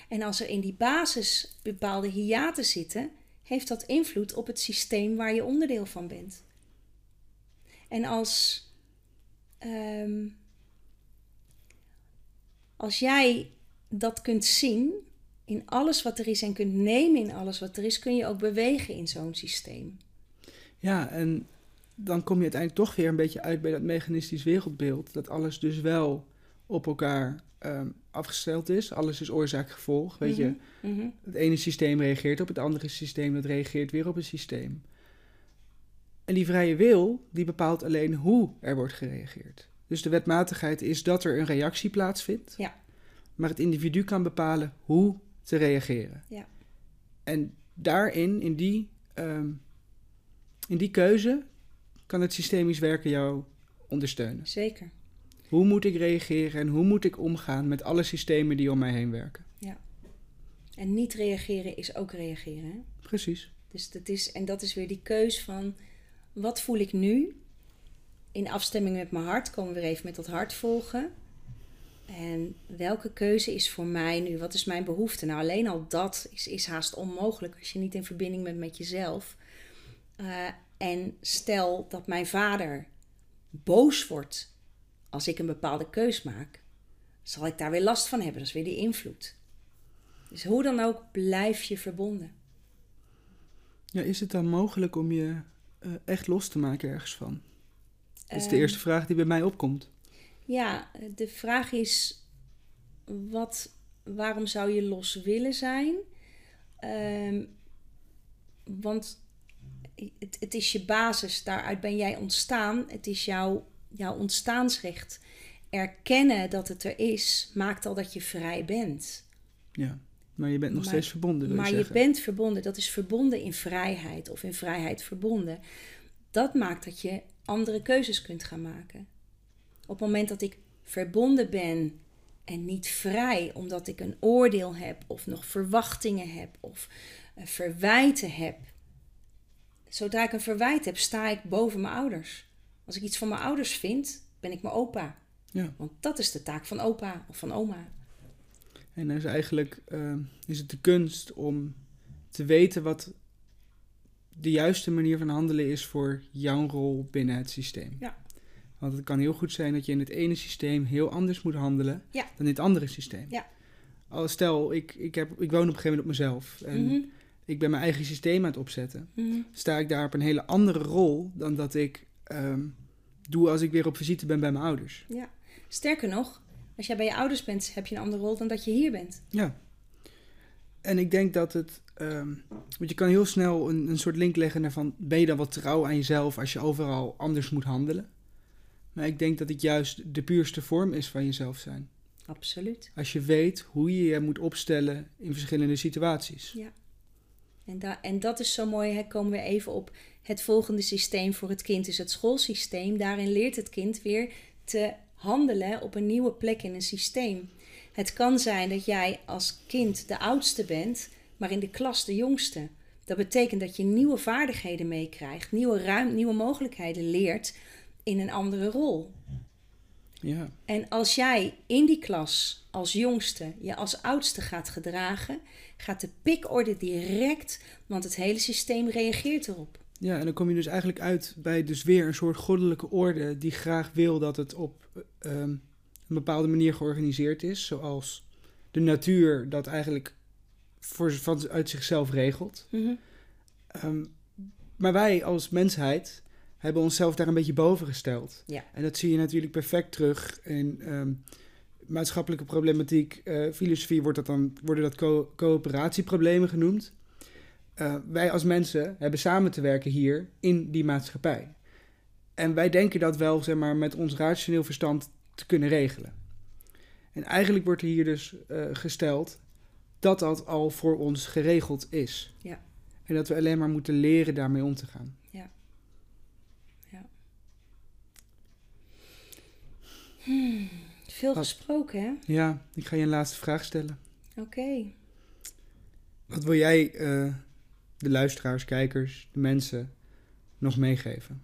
En als er in die basis bepaalde hiaten zitten, heeft dat invloed op het systeem waar je onderdeel van bent. En als, ehm, als jij dat kunt zien in alles wat er is en kunt nemen in alles wat er is, kun je ook bewegen in zo'n systeem. Ja, en dan kom je uiteindelijk toch weer een beetje uit bij dat mechanistisch wereldbeeld. Dat alles dus wel op elkaar ehm, afgesteld is. Alles is oorzaak-gevolg. Weet je, Mhm, mhm. het ene systeem reageert op het andere systeem, dat reageert weer op het systeem. En die vrije wil, die bepaalt alleen hoe er wordt gereageerd. Dus de wetmatigheid is dat er een reactie plaatsvindt. Ja. Maar het individu kan bepalen hoe te reageren. Ja. En daarin, in die, ehm, in die keuze, kan het systemisch werken jou ondersteunen. Zeker. Hoe moet ik reageren en hoe moet ik omgaan met alle systemen die om mij heen werken? En niet reageren is ook reageren. Hè? Precies. Dus dat is, en dat is weer die keus van wat voel ik nu? In afstemming met mijn hart komen we weer even met dat hart volgen. En welke keuze is voor mij nu? Wat is mijn behoefte? Nou, alleen al dat is, is haast onmogelijk als je niet in verbinding bent met jezelf. Eh, en stel dat mijn vader boos wordt als ik een bepaalde keus maak, zal ik daar weer last van hebben. Dat is weer die invloed. Dus hoe dan ook, blijf je verbonden. Ja, is het dan mogelijk om je eh, echt los te maken ergens van? Dat is de Ehm, eerste vraag die bij mij opkomt. Ja, de vraag is: wat, waarom zou je los willen zijn? Ehm, want het, het is je basis, daaruit ben jij ontstaan. Het is jouw, jouw ontstaansrecht. Erkennen dat het er is, maakt al dat je vrij bent. Ja, maar je bent nog Maar- steeds verbonden, wil Maar je je bent verbonden, dat is verbonden in vrijheid of in vrijheid verbonden. Dat maakt dat je andere keuzes kunt gaan maken. Op het moment dat ik verbonden ben en niet vrij, omdat ik een oordeel heb of nog verwachtingen heb of eh, verwijten heb. Zodra ik een verwijt heb, sta ik boven mijn ouders. Als ik iets van mijn ouders vind, ben ik mijn opa. Ja, Want dat is de taak van opa of van oma. en dan is eigenlijk eh, is het de kunst om te weten wat de juiste manier van handelen is voor jouw rol binnen het systeem. Ja. Want het kan heel goed zijn dat je in het ene systeem heel anders moet handelen Ja. dan in het andere systeem. Ja. Al stel, ik, ik, heb, ik woon op een gegeven moment op mezelf en Mhm, ik ben mijn eigen systeem aan het opzetten. mhm. sta ik daar op een hele andere rol dan dat ik ehm, doe als ik weer op visite ben bij mijn ouders. Ja, sterker nog, als jij bij je ouders bent, heb je een andere rol dan dat je hier bent. Ja. En ik denk dat het. ehm, want je kan heel snel een, een soort link leggen naar van. Ben je dan wat trouw aan jezelf als je overal anders moet handelen? Maar ik denk dat het juist de puurste vorm is van jezelf zijn. Absoluut. Als je weet hoe je je moet opstellen in verschillende situaties. En, en dat is zo mooi, hè, komen we even op het volgende systeem voor het kind, is het schoolsysteem. Daarin leert het kind weer te handelen op een nieuwe plek in een systeem. Het kan zijn dat jij als kind de oudste bent, maar in de klas de jongste. Dat betekent dat je nieuwe vaardigheden meekrijgt, nieuwe, ruim, nieuwe mogelijkheden leert in een andere rol. Ja, En als jij in die klas als jongste je als oudste gaat gedragen, gaat de pikorde direct, want het hele systeem reageert erop. ja, en dan kom je dus eigenlijk uit bij dus weer een soort goddelijke orde die graag wil dat het op eh, ehm, een bepaalde manier georganiseerd is. Zoals de natuur dat eigenlijk voor, van, uit zichzelf regelt. Ehm, maar wij als mensheid hebben onszelf daar een beetje boven gesteld. Ja. En dat zie je natuurlijk perfect terug in ehm, maatschappelijke problematiek. eh, filosofie wordt dat dan, worden dat co- coöperatieproblemen genoemd. Eh, wij als mensen hebben samen te werken hier in die maatschappij. En wij denken dat wel zeg maar, met ons rationeel verstand te kunnen regelen. En eigenlijk wordt er hier dus eh, gesteld dat dat al voor ons geregeld is. Ja. En dat we alleen maar moeten leren daarmee om te gaan. Veel Wat? gesproken, hè? Ja, ik ga je een laatste vraag stellen. Oké. Wat wil jij eh, de luisteraars, kijkers, de mensen nog meegeven?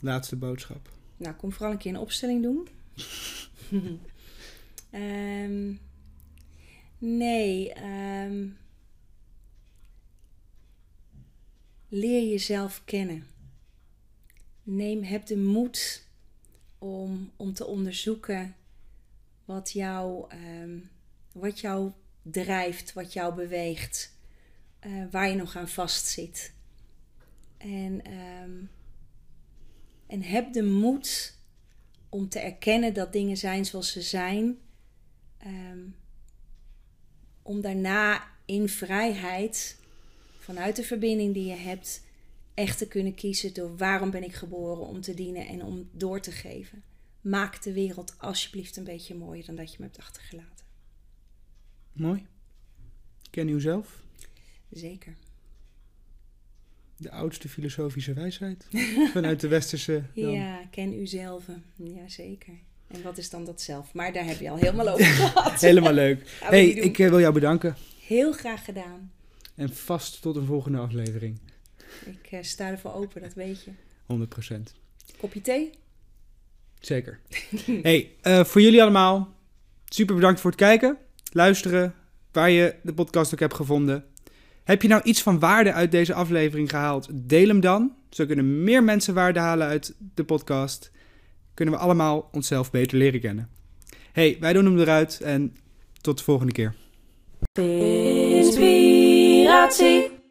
Laatste boodschap. Nou, kom vooral een keer een opstelling doen. Ehm, nee. ehm, leer jezelf kennen. Neem, heb de moed om, om te onderzoeken wat jou, ehm, wat jou drijft, wat jou beweegt, eh, waar je nog aan vastzit. En, ehm, en heb de moed om te erkennen dat dingen zijn zoals ze zijn. ehm, om daarna in vrijheid, vanuit de verbinding die je hebt, echt te kunnen kiezen door waarom ben ik geboren om te dienen en om door te geven. Maak de wereld alsjeblieft een beetje mooier dan dat je me hebt achtergelaten. Mooi. Ken u zelf? Zeker. De oudste filosofische wijsheid vanuit de westerse. Dan. Ja, ken u zelf. Jazeker. En wat is dan dat zelf? Maar daar heb je al helemaal over gehad. Helemaal leuk. Hey, ik eh, wil jou bedanken. Heel graag gedaan. En vast tot een volgende aflevering. Ik eh, sta ervoor open, dat weet je. 100%. Kopje thee? Zeker. hey, eh, voor jullie allemaal, super bedankt voor het kijken, luisteren, waar je de podcast ook hebt gevonden. Heb je nou iets van waarde uit deze aflevering gehaald? Deel hem dan. Zo kunnen meer mensen waarde halen uit de podcast. Kunnen we allemaal onszelf beter leren kennen. hey, wij doen hem eruit en tot de volgende keer. Inspiratie.